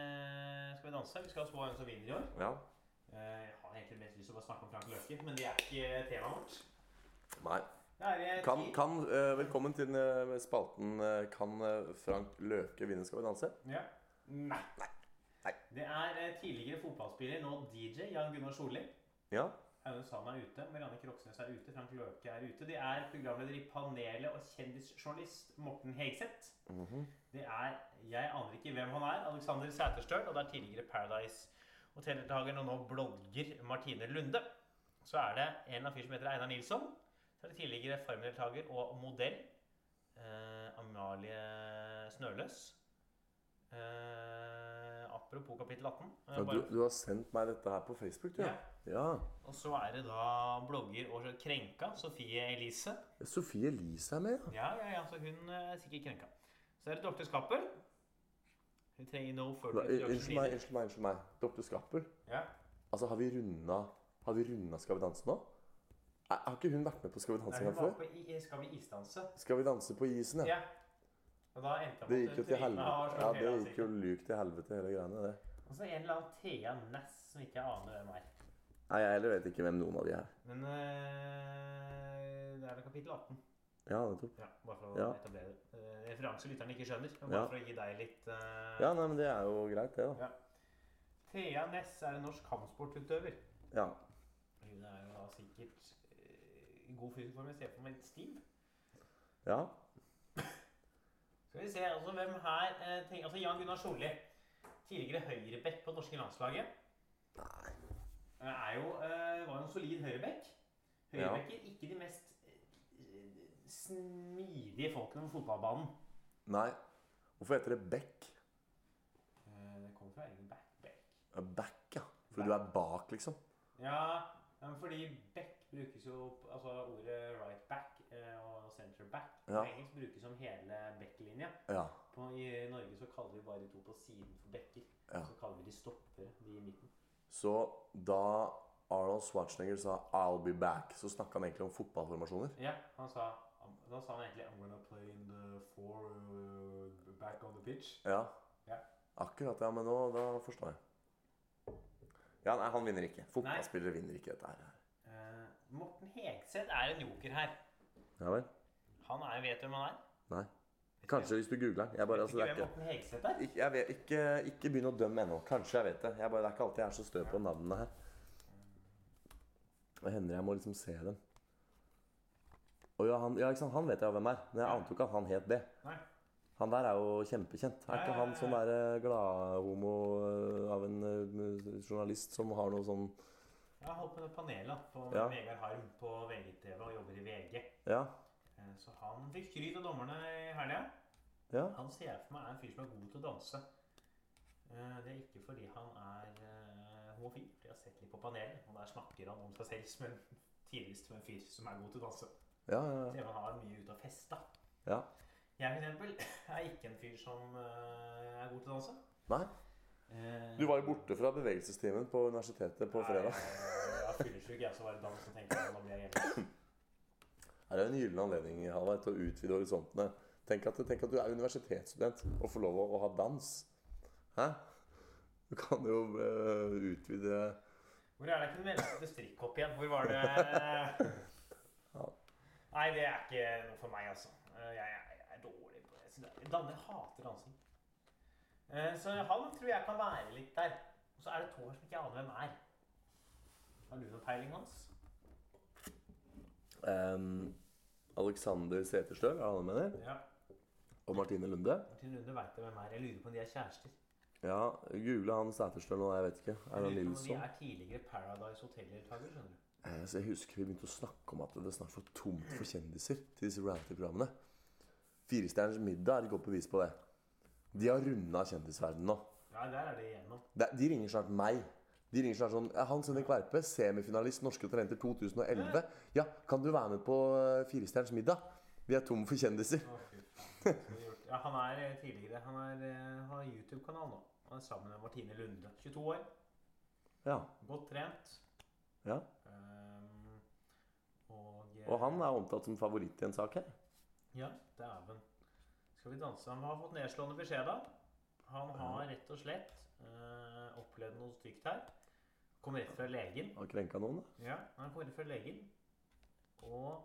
B: Skal vi skal spå hvem som vinner i år.
C: Ja.
B: Eh, jeg har egentlig mest lyst til å bare snakke om Frank Løke, men det er ikke temaet vårt.
C: Nei. Kan, kan, eh, velkommen til den spalten eh, Kan eh, Frank Løke vinne Skal vi danse?
B: Ja. Nei.
C: Nei.
B: Det er tidligere fotballspiller, nå DJ, Jan Gunnar Solli.
C: Ja.
B: Aune Sand er ute, Marianne Kroksnes er ute, Frank Løke er ute. De er programleder i Panelet og kjendisjournalist Morten Hegseth.
C: Mhm.
B: Det er Jeg aner ikke hvem han er. Alexander Sæterstøl. Og det er tidligere Paradise Hotel-deltakeren og nå blogger Martine Lunde. Så er det en av fyr som heter Einar Nilsson. Så er det tidligere Farmen-deltaker og modell eh, Amalie Snøløs. Eh, apropos kapittel 18. eh,
C: Ja, du, du har sendt meg dette her på Facebook, du.
B: Ja.
C: Ja. ja.
B: Og så er det da blogger og krenka Sofie Elise.
C: Sofie Elise er med, ja.
B: Ja, ja, så hun eh, er sikkert krenka. Så er det Dr. Skappel. Hun trenger no further
C: Unnskyld meg, unnskyld meg. unnskyld meg Dr. Skappel.
B: Ja.
C: Altså, har vi runda Har vi runda Skal vi danse nå? Har ikke hun vært med på Skal vi danse
B: Nei,
C: en
B: hun
C: gang
B: var
C: før?
B: på i, Skal vi isdanse?
C: Skal vi danse på isen, ja?
B: Ja. Og da endte
C: Det gikk jo til helvete. Ja, det gikk jo luk til helvete, hele greiene. det.
B: Og så en eller annen Thea Næss som ikke jeg aner hvem er.
C: Nei, jeg heller vet ikke hvem noen av de er.
B: Men øh, det er da kapittel 18.
C: Ja, nettopp.
B: Ja, bare for å
C: Ja.
B: etablere det. Uh, referanse lytterne ikke skjønner. Men bare
C: Ja.
B: for å gi deg litt øh,
C: Ja, nei, men det er jo greit, det, da.
B: Thea Næss er en norsk kampsportutøver.
C: Ja.
B: Hun er jo da sikkert eh, i god fysisk form. Jeg ser for meg litt stiv.
C: ja.
B: Skal vi se, altså hvem her eh, tenker, Altså Jan Gunnar Solli. Tidligere høyreback på det norske landslaget. Eh, er jo, eh, var jo en solid høyrebekk. Høyrebekker ikke de mest eh, smidige folkene på fotballbanen.
C: Nei. Hvorfor heter det bekk?
B: Eh, det kommer fra egen back. back.
C: Ja, Back, ja. Fordi du er bak, liksom.
B: Ja, ja, men fordi back brukes jo opp Altså ordet right back back
C: Ja.
B: på engelsk brukes som hele backlinja.
C: Ja.
B: På, I Norge så kaller vi bare de to på siden for backer.
C: Ja.
B: Så kaller vi de stoppere, de i midten.
C: Så da Arnold Schwarzenegger sa 'I'll be back', så snakka han egentlig om fotballformasjoner.
B: Ja, han sa, da sa han egentlig I'm gonna play in the four uh, back on the pitch.
C: Ja.
B: Ja.
C: Akkurat. Ja, men nå da forstår jeg. Ja, nei, han vinner ikke. Fotballspillere vinner ikke dette her.
B: Eh, Morten Hegseth er en joker her.
C: Ja vel?
B: Han er, vet du hvem han er?
C: Nei. Kanskje hvis du googler den. Bare, altså,
B: ikke
C: ikke, ikke, vet, ikke, ikke begynn å dømme ennå. Kanskje jeg vet det. Jeg bare, det er ikke alltid jeg er så stø på navnene her. Det hender jeg må liksom se dem. Og ja, han, ja, sant? han vet jeg hvem er, men jeg ante jo ikke at han het det.
B: Nei.
C: Han der er jo kjempekjent. Er ikke han sånn der gladhomo eh, av en eh, journalist som har noe sånn
B: Jeg har holdt med det panelet på
C: Ja.
B: Vegard Harm på VGTV og jobber i VG.
C: Ja.
B: Så han fikk skryt av dommerne i helga.
C: Ja.
B: Han ser for meg er en fyr som er god til å danse. Eh, Det er ikke fordi han er eh, homofil, for jeg har sett litt på panelet, og der snakker han om seg selv som en tidligst som en fyr som er god til å danse.
C: Ja, ja, ja.
B: Ser han har mye ut av fest, da.
C: ja.
B: Jeg for eksempel er ikke en fyr som eh, er god til å danse.
C: Nei. Du var jo borte fra bevegelsestimen på universitetet på fredag.
B: Jeg, jeg var fyllesyk, jeg, så var det dans, og tenkte jeg, nå blir jeg hjemme.
C: Er jo en gyllen anledning Halvard, til å utvide horisontene. Tenk at, tenk at du er universitetsstudent og får lov å, å ha dans. Hæ? Du kan jo uh, utvide
B: Hvor er det ikke til strikkhopp igjen? Hvor var det Nei, det er ikke noe for meg, altså. Eh, Jeg, jeg, jeg er dårlig på det. Jeg hater dansing. Eh, Så han tror jeg kan være litt der. Og så er det to her som ikke aner hvem er. Har du noe peiling, Hans?
C: Ehm, Alexander Seterstøl, er det han mener?
B: Ja.
C: Og Martine Lunde.
B: Martine Lunde veit hvem er. Jeg lurer på om de er kjærester.
C: Ja, google han Seterstøl nå, jeg vet ikke. Er
B: Jeg Nilsson? de er tidligere Paradise Hotel-deltaker, skjønner du.
C: Eh, Så jeg husker vi begynte å snakke om at det snart var tomt for kjendiser til disse reality-programmene. Firestjerners middag er et godt bevis på det. De har runda kjendisverdenen nå.
B: Ja, der er det igjennom.
C: De ringer snart meg. De ringer seg sånn «Ja, Hans Henrik Verpe, semifinalist Norske Talenter 2011. Ja, kan du være med på eh, Firestjerners middag? Vi er tom for kjendiser.
B: Ja, han er eh, tidligere Han er, eh, har YouTube-kanal nå. Han er sammen med Martine Lunde. 22 år.
C: Ja.
B: Godt trent.
C: ja.
B: Um, og,
C: Og han er omtalt som favoritt i en sak her.
B: Ja, dæven. Skal vi danse? Han har fått nedslående beskjed, da. Han har rett og slett eh, opplevde noe stygt her. Kom rett fra legen.
C: Har krenka noen, da.
B: Ja, han kom rett fra legen. Og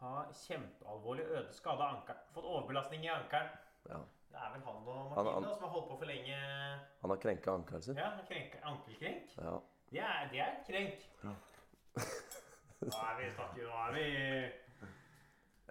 B: har kjempealvorlig øde skade av ankelen. Fått overbelastning i ankelen.
C: Ja.
B: Det er vel han og
C: Han- han-
B: da, som har holdt på for lenge.
C: Han har krenka ankelen sin.
B: Ja, krenk, ankelkrenk.
C: Ja.
B: Det er, det er krenk.
C: Ja.
B: Nå er vi snakker, nå er vi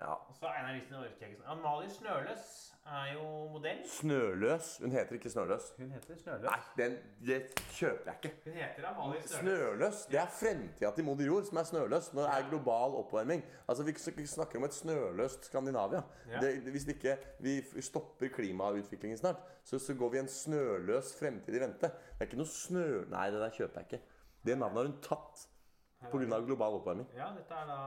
C: ja.
B: Og så Einar Lisen orker jeg ikke. Amalie Snøløs er jo modell.
C: Snøløs. Hun heter ikke Snøløs.
B: Hun heter
C: Nei, den det kjøper jeg ikke.
B: Hun heter Amalie Snøløs.
C: Snøløs. Det er fremtida til moder jord som er snøløs når det er global oppvarming. Altså, Vi snakker om et snøløst Skandinavia.
B: Ja.
C: Det, hvis ikke vi stopper klimautviklingen snart, så, så går vi en snøløs fremtid i vente. Det er ikke noe snø... Nei, det der kjøper jeg ikke. Det navnet har hun tatt pga. global oppvarming.
B: Ja, dette er da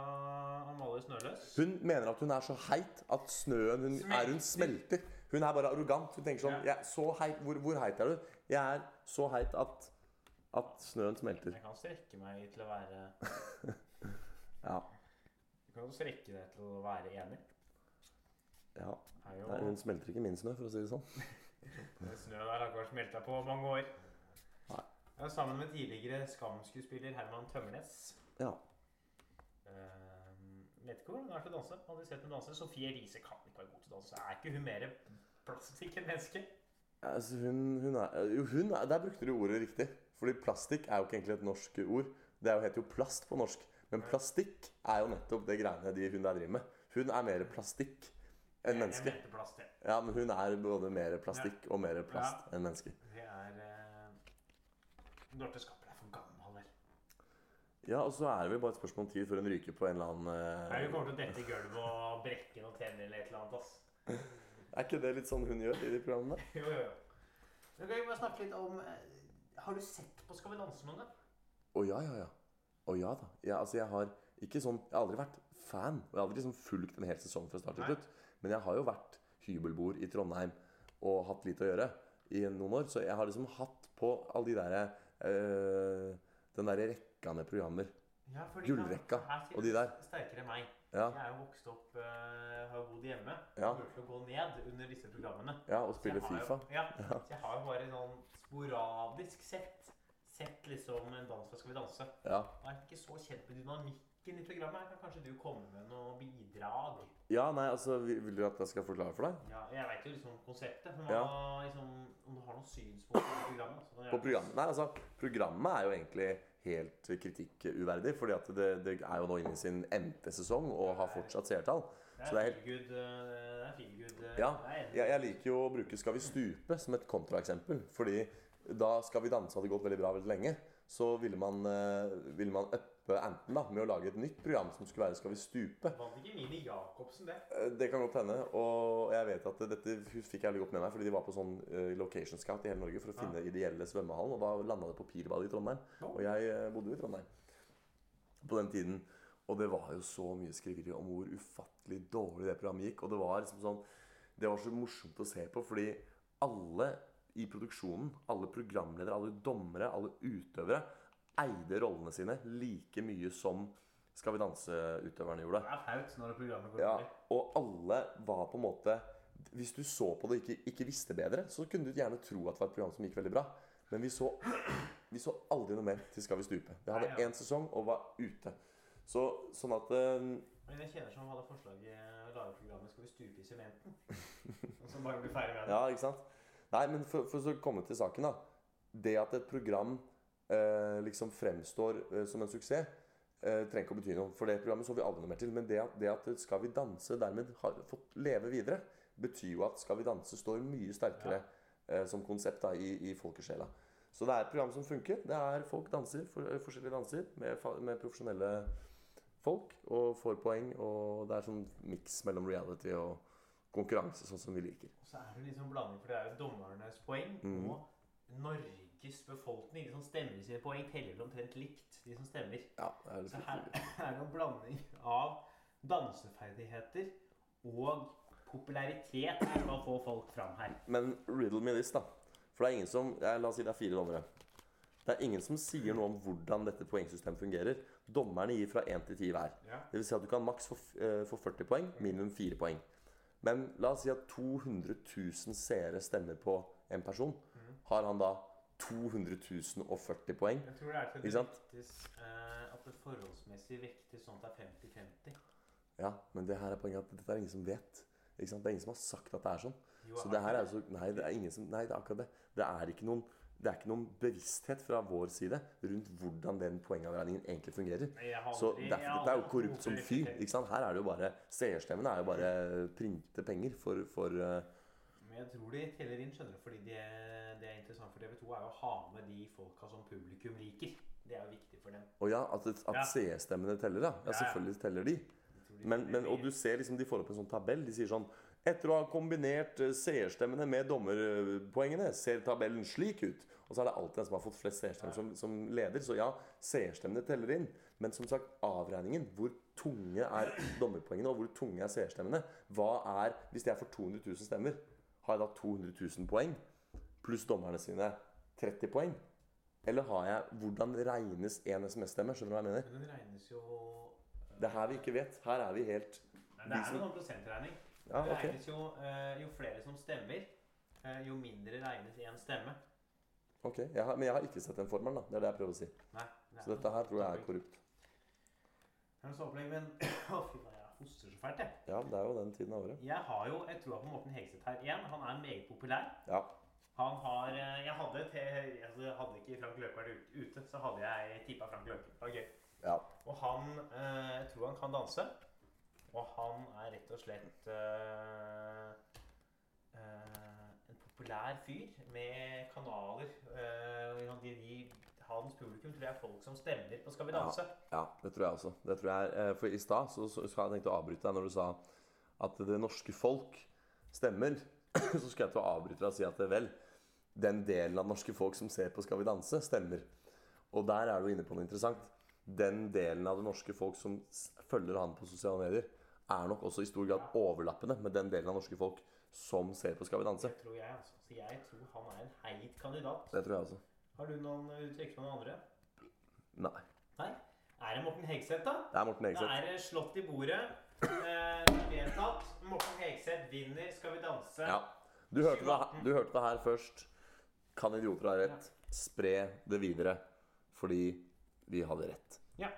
B: Amalie Snøløs.
C: Hun mener at hun er så heit at snøen hun er hun smelter. Hun er bare arrogant. Hun tenker sånn
B: Ja.
C: så heit, hvor, hvor heit er du? Jeg er så heit at, at snøen smelter.
B: Jeg kan strekke meg til å være
C: Ja.
B: Jeg kan jo strekke deg til å være enig.
C: ja.
B: Jo,
C: Nei, hun smelter ikke min snø, for å si det sånn.
B: Snøen har akkurat smelta på mange år. Er sammen med tidligere Skam-skuespiller Herman Tømmernes.
C: Ja.
B: Uh, vet ikke hvordan hun er til å danse. Aldri sett henne danse. Sofie Elise kan ikke være god til å danse. Er ikke hun mer plastikk enn menneske?
C: Altså, hun, hun er Jo, hun er Der brukte du ordet riktig. Fordi plastikk er jo ikke egentlig et norsk ord. Det er jo, heter jo plast på norsk. Men plastikk er jo nettopp det greiene de hun der driver med. Hun er mer plastikk enn menneske. Ja, men hun er både mer plastikk og mer plast enn menneske.
B: Det er uh, for gammel, vel.
C: Ja, og så er det vel bare et spørsmål om tid før hun ryker på en eller annen eh,
B: Nei, Hun kommer til å dette i gulvet og brekke noen tenner eller et eller annet. ass.
C: Er ikke det litt sånn hun gjør i de programmene?
B: Jo, jo, jo. Men kan vi bare snakke litt om eh, Har du sett på Skal vi danse noen henne?
C: Å ja, ja, ja. Å ja da. Ja, altså, jeg har ikke sånn Jeg har aldri vært fan. Og jeg har aldri liksom fulgt en hel sesong fra start til slutt. Men jeg har jo vært hybelboer i Trondheim og hatt litt å gjøre i noen år. Så jeg har liksom hatt på alle de derre Den derre rekka med programmer.
B: Ja,
C: Gullrekka og de der.
B: Sterkere enn meg.
C: Ja,
B: Jeg er jo vokst opp, uh, har bodd hjemme.
C: Ja.
B: Burde til å gå ned under disse programmene.
C: ja og spille
B: Fifa. jo-
C: Fifa.
B: Ja, så jeg har jo bare sånn sporadisk sett Sett liksom en dans fra Skal vi danse.
C: Ja.
B: Jeg er ikke så kjent med dynamikken i programmet. Her kan kanskje du komme med noe bidrag?
C: ja, nei, altså Vil du at jeg skal forklare for deg?
B: Ja, jeg veit jo liksom konseptet. Men
C: Ja.
B: hva, liksom, om du har noen synspunkter på programmet? Så kan
C: På programmet? Nei, altså, programmet er jo egentlig helt kritikkuverdig. fordi at det, det er jo nå inne i sin n-te sesong og har fortsatt seertall. Så det
B: er
C: helt-
B: good. eh, Det er feel good. eh,
C: Ja,
B: jeg
C: jeg, jeg liker jo å bruke 'Skal vi stupe' som et kontraeksempel. Fordi da 'Skal vi danse' hadde gått veldig bra veldig lenge, så ville man, eh, ville man uppe anten da, med å lage et nytt program som skulle være 'Skal vi stupe'.
B: Vant ikke Mini Jacobsen det?
C: Eh, Det kan godt hende. Og jeg vet at dette fikk jeg veldig godt med meg, fordi de var på sånn eh, location scout i hele Norge for å finne ideelle svømmehallen. Og da landa det på Pirbadet i Trondheim. Og jeg eh, bodde jo i Trondheim på den tiden. Og det var jo så mye skriveri om hvor ufattelig dårlig det programmet gikk. Og det var liksom sånn Det var så morsomt å se på, fordi alle i produksjonen, alle programledere, alle dommere, alle utøvere eide rollene sine like mye som Skal vi danse-utøverne gjorde.
B: Det er flaut når programmet går
C: Ja, og alle var på en måte Hvis du så på det og ikke, ikke visste bedre, så kunne du gjerne tro at det var et program som gikk veldig bra. Men vi så, vi så aldri noe mer til Skal vi stupe. Vi hadde
B: én ja.
C: sesong og var ute. Så, sånn at eh,
B: Men jeg kjenner som hadde forslaget lage programmet 'Skal vi stupe i sementen'? Og så bare bli ferdig med det.
C: Ja, ikke sant? Nei, men for, for så å komme til saken, da. Det at et program liksom fremstår eh, som en suksess, eh, trenger ikke å bety noe. For det programmet så vi aldri noe mer til. Men det at, det at Skal vi danse dermed har fått leve videre, betyr jo at Skal vi danse står mye sterkere eh, som konsept da, i, i folkesjela. Så det er et program som funker. Det er Folk danser, for, eh, forskjellige danser, med, med profesjonelle folk, og får poeng. Og det er sånn miks mellom reality og konkurranse, sånn som vi liker.
B: Og så er det liksom blanding, for det er jo dommernes poeng
C: mm.
B: og Norges befolkning. De som stemmer sine poeng, teller omtrent likt, de som stemmer.
C: Ja, det er
B: Så her er det en blanding av danseferdigheter og popularitet som skal få folk fram her.
C: Men riddle me this, da. For det er ingen som ja, La oss si det er fire dommere. Det er ingen som sier noe om hvordan dette poengsystemet fungerer. Dommerne gir fra 1 til 10 hver.
B: Ja.
C: Det vil si at du kan maks få, eh, få 40 poeng, minimum 4 poeng. Men la oss si at 200 000 seere stemmer på en person. Har han da 200 040 poeng?
B: Jeg tror det er til det vektes eh, at det forholdsmessig vektes sånn at det er 50-50.
C: Ja, men det her er poenget at dette er ingen som vet. Det er ingen som har sagt at det er sånn.
B: Jo,
C: Så det her er jo så Nei, det er ingen som Nei, det er akkurat det. Det er ikke noen det er ikke noen bevissthet fra vår side rundt hvordan den poengavregningen egentlig fungerer.
B: Aldri,
C: Så derfor, dette er jo korrupt som fy. Her er det jo bare Seerstemmene er jo bare printe penger for, for
B: Men jeg tror de teller inn, skjønner du, fordi det, det er interessant for TV2 er jo å ha med de folka som publikum liker. Det er jo viktig for dem.
C: Og ja, at, at
B: Ja.
C: seerstemmene teller, ja. ja. Selvfølgelig teller de.
B: De
C: Men, men, og du ser liksom de får opp en sånn tabell. De sier sånn Etter å ha kombinert eh, seerstemmene med dommerpoengene, ser tabellen slik ut. Og så er det alltid den som har fått flest seerstemmer, som, som leder. Så ja, seerstemmene teller inn. Men som sagt, avregningen. Hvor tunge er dommerpoengene, og hvor tunge er seerstemmene? Hva er Hvis jeg får 200 000 stemmer, har jeg da 200 000 poeng? Pluss dommerne sine 30 poeng? Eller har jeg Hvordan regnes én SMS-stemme? Skjønner du hva jeg mener?
B: Men den regnes jo eh,
C: Det er her vi ikke vet. Her er vi helt
B: Nei, Det er jo noen prosentregning.
C: Ja,
B: Det regnes jo, eh, jo flere som stemmer, eh, jo mindre regnes én stemme.
C: Ok, jeg har, Men jeg har ikke sett den formelen. da, Det er det jeg prøver å si.
B: Nei, det
C: Så dette her tror jeg er korrupt.
B: Det er noe så opplegg, men Å, fy faen, hoster så fælt, jeg.
C: Ja, det er jo den tiden av året.
B: Jeg har jo jeg tror på Morten Hegseth her igjen. Han er meget populær.
C: Ja.
B: Han har eh, Jeg hadde, til, altså, hadde ikke Frank Løke vært ute, så hadde jeg tippa Frank Løke. Det var gøy.
C: ja.
B: Og han eh, jeg tror han kan danse. Og han er rett og slett øh, øh, en populær fyr med kanaler. Øh, de, de hans publikum tror jeg er folk som stemmer på Skal vi danse.
C: Ja, det tror jeg også. Det tror jeg, eh, for I stad så, så, så jeg tenkt å avbryte deg når du sa at det norske folk stemmer. Så skal jeg til å avbryte deg og si at vel, den delen av norske folk som ser på Skal vi danse, stemmer. Og der er du inne på noe interessant. Den delen av det norske folk som følger han på sosiale medier, er nok også i stor grad overlappende med den delen av norske folk som ser på Skal vi danse.
B: Det tror jeg, altså. Så jeg tror han er en heit kandidat.
C: Det tror jeg også.
B: Har du noen vil du fra noen andre?
C: Nei.
B: Nei? Er det Morten Hegseth, da?
C: Det er Morten
B: Da
C: Hegseth.
B: er det slått i bordet. Eh, vedtatt. Morten Hegseth vinner Skal vi danse.
C: Ja. Du hørte, det, du hørte det her først. Kan idioter ha rett? Spre det videre. Fordi vi hadde rett.
B: Ja.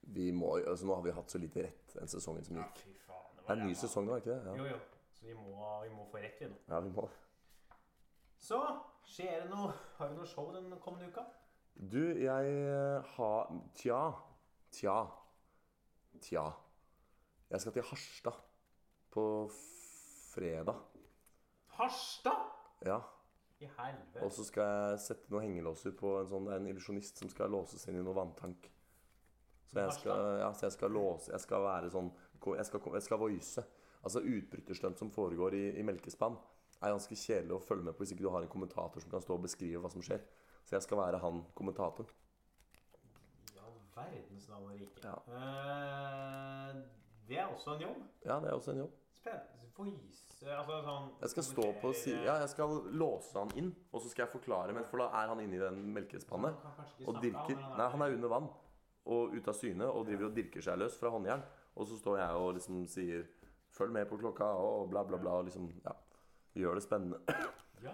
C: Vi må, altså nå har vi hatt så lite rett den sesongen som gikk.
B: Ja, fy faen.
C: Det er en ny sesong nå, er ikke det?
B: Jo, jo. Så vi må, vi må få rett, vi nå.
C: ja vi må.
B: Så skjer det noe Har du noe show den kommende uka?
C: Du, jeg eh, har Tja. Tja. Tja. Jeg skal til Harstad på fredag.
B: Harstad!
C: Ja.
B: I helvete.
C: Og så skal jeg sette noen hengelåser på en sånn, det er en illusjonist som skal låses inn i noen vanntank. Så jeg skal, ja, så jeg skal låse Jeg skal være sånn Jeg skal, jeg skal voice. Altså utbryterstunt som foregår i, i melkespann, er ganske kjedelig å følge med på hvis ikke du har en kommentator som kan stå og beskrive hva som skjer. Så jeg skal være han kommentatoren.
B: Ja, verdens navn og rike.
C: Ja.
B: Eh, det er også en jobb.
C: Ja, det er også en jobb.
B: Spennende. Voice Altså sånn
C: Jeg skal stå på si Ja, jeg skal låse han inn, og så skal jeg forklare, men for da er han inne i den melkespannet og dirker Nei, han er under vann og ute av syne og driver og dirker seg løs fra håndjern. Og så står jeg og liksom sier 'følg med på klokka' og bla, bla, bla. Og liksom, ja. Gjør det spennende.
B: Ja,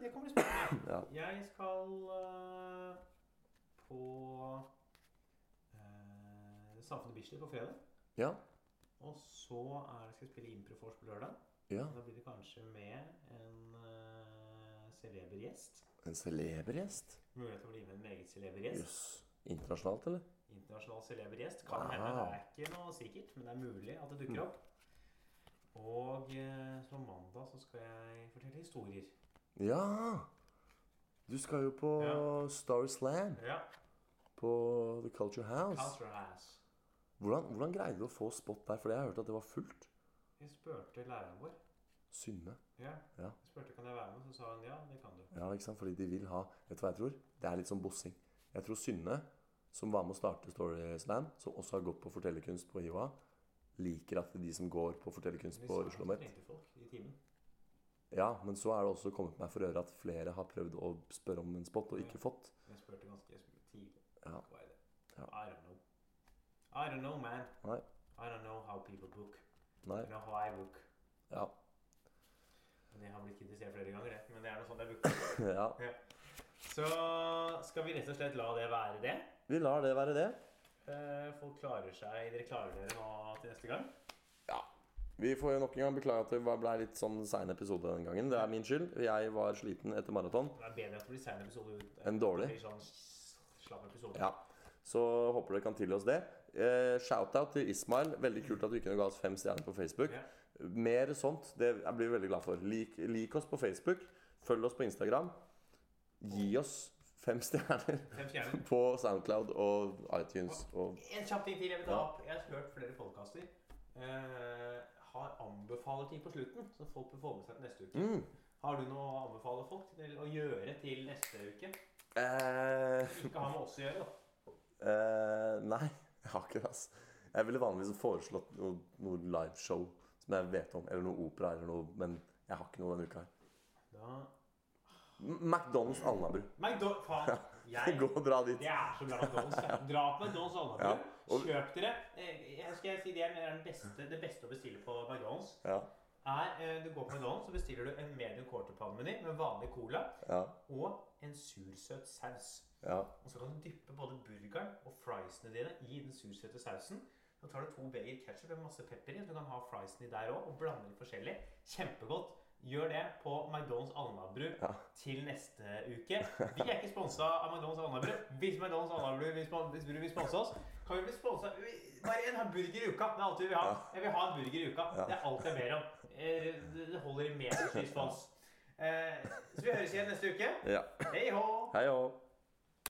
B: det kan bli spennende.
C: Ja.
B: Jeg skal uh, på uh, Samfunnet Bislett på fredag.
C: Ja.
B: Og så er det, skal jeg spille Improfors på lørdag.
C: ja.
B: Da blir det kanskje med en uh, celeber gjest.
C: En celeber gjest?
B: Mulighet til å bli med en meget celeber gjest.
C: Yes. Internasjonalt, eller?
B: Internasjonal celeber gjest. Kan hende. Det er ikke noe sikkert, men det er mulig at det dukker opp. Og eh, så mandag så skal jeg fortelle historier.
C: Ja! Du skal jo på
B: Ja.
C: Story Slam
B: Ja.
C: på The Culture House.
B: Culture House.
C: Hvordan, hvordan greide du å få spot der? For jeg har hørt at det var fullt.
B: Jeg spurte læreren vår.
C: Synne.
B: Ja.
C: Ja.
B: Jeg spurte kan jeg være med, så sa hun ja, det kan du.
C: Ja, ikke sant? Fordi de vil ha Vet du hva jeg tror? Det er litt sånn bossing. Jeg tror Synne, som var med å starte Story Slam, som også har gått på fortellerkunst på HiOA, liker at de som går på fortellerkunst på Oslo Met. Ja, men så er det også kommet meg for øre at flere har prøvd å spørre om en spot og ikke fått.
B: Jeg spurte ganske tidlig.
C: Ja.
B: Hva er det?
C: Ja.
B: I don't know. I don't know, man.
C: Nei.
B: I don't know how people book.
C: Nei.
B: I know how I book.
C: Ja.
B: Men jeg har blitt kritisert flere ganger, det. Men det er noe sånn jeg booker.
C: ja.
B: Så skal vi rett og slett la det være det.
C: Vi lar det være det.
B: Eh, Folk klarer seg Dere klarer dere nå til neste gang? Ja.
C: Vi får jo nok en gang beklage at det ble litt sånn sein episode den gangen. Det er min skyld. Jeg var sliten etter maraton.
B: Det er bedre at det blir sein episode ut
C: enn dårlig.
B: Sånn slapp episode.
C: Ja. Så håper dere kan tilgi oss det. Eh, Shout-out til Ismail. Veldig kult at du ikke ga oss fem stjerner på Facebook.
B: Ja.
C: Mer sånt. Det blir vi veldig glad for. Lik, lik oss på Facebook. Følg oss på Instagram. Gi oss fem stjerner
B: Fem stjerner.
C: på Soundcloud og iTunes. Og
B: En kjapp ting til jeg vil ta opp. Jeg har hørt flere podkaster. Eh, har anbefaler ting på slutten, så folk bør få med seg til neste uke.
C: mm.
B: Har du noe å anbefale folk til å gjøre til neste uke?
C: eh,
B: Ikke ha med oss å gjøre, da.
C: eh, Nei, jeg har ikke det. altså. Jeg ville vanligvis foreslått noe, noe liveshow som jeg vet om. Eller noe opera eller noe. Men jeg har ikke noe denne uka her.
B: Da
C: McDonald's Alnabru.
B: McDonald's Faen. Jeg
C: Gå og dra dit.
B: Det er så bra McDonald's. ja. Dra på McDonald's Alnabru.
C: Ja, og-
B: Kjøp dere eh, jeg skal si Det er den beste, det beste å bestille på McDonald's.
C: Ja.
B: Er, eh, du går på McDonald's, så bestiller du en medium quarter pound-meny med vanlig cola
C: Ja.
B: og en sursøt saus.
C: ja.
B: Og så kan du dyppe både burgeren og friesene dine i den sursøte sausen. Så tar du to beger ketchup med masse pepper i. Du kan ha friesene i der òg, og blande litt forskjellig. Kjempegodt. Gjør det på McDonald's Alnabru
C: Ja.
B: til neste uke. Vi er ikke sponsa av McDonald's Alnabru. Hvis McDonald's Alnabru vil, sponse oss, kan vi bli sponsa Bare en burger i uka. Det er alt vi vil ha. Jeg vil ha en burger i uka. Det er alt jeg ber om. Eh, Det holder for oss. Eh, Så vi høres igjen neste uke. Hei hå!
C: Hei og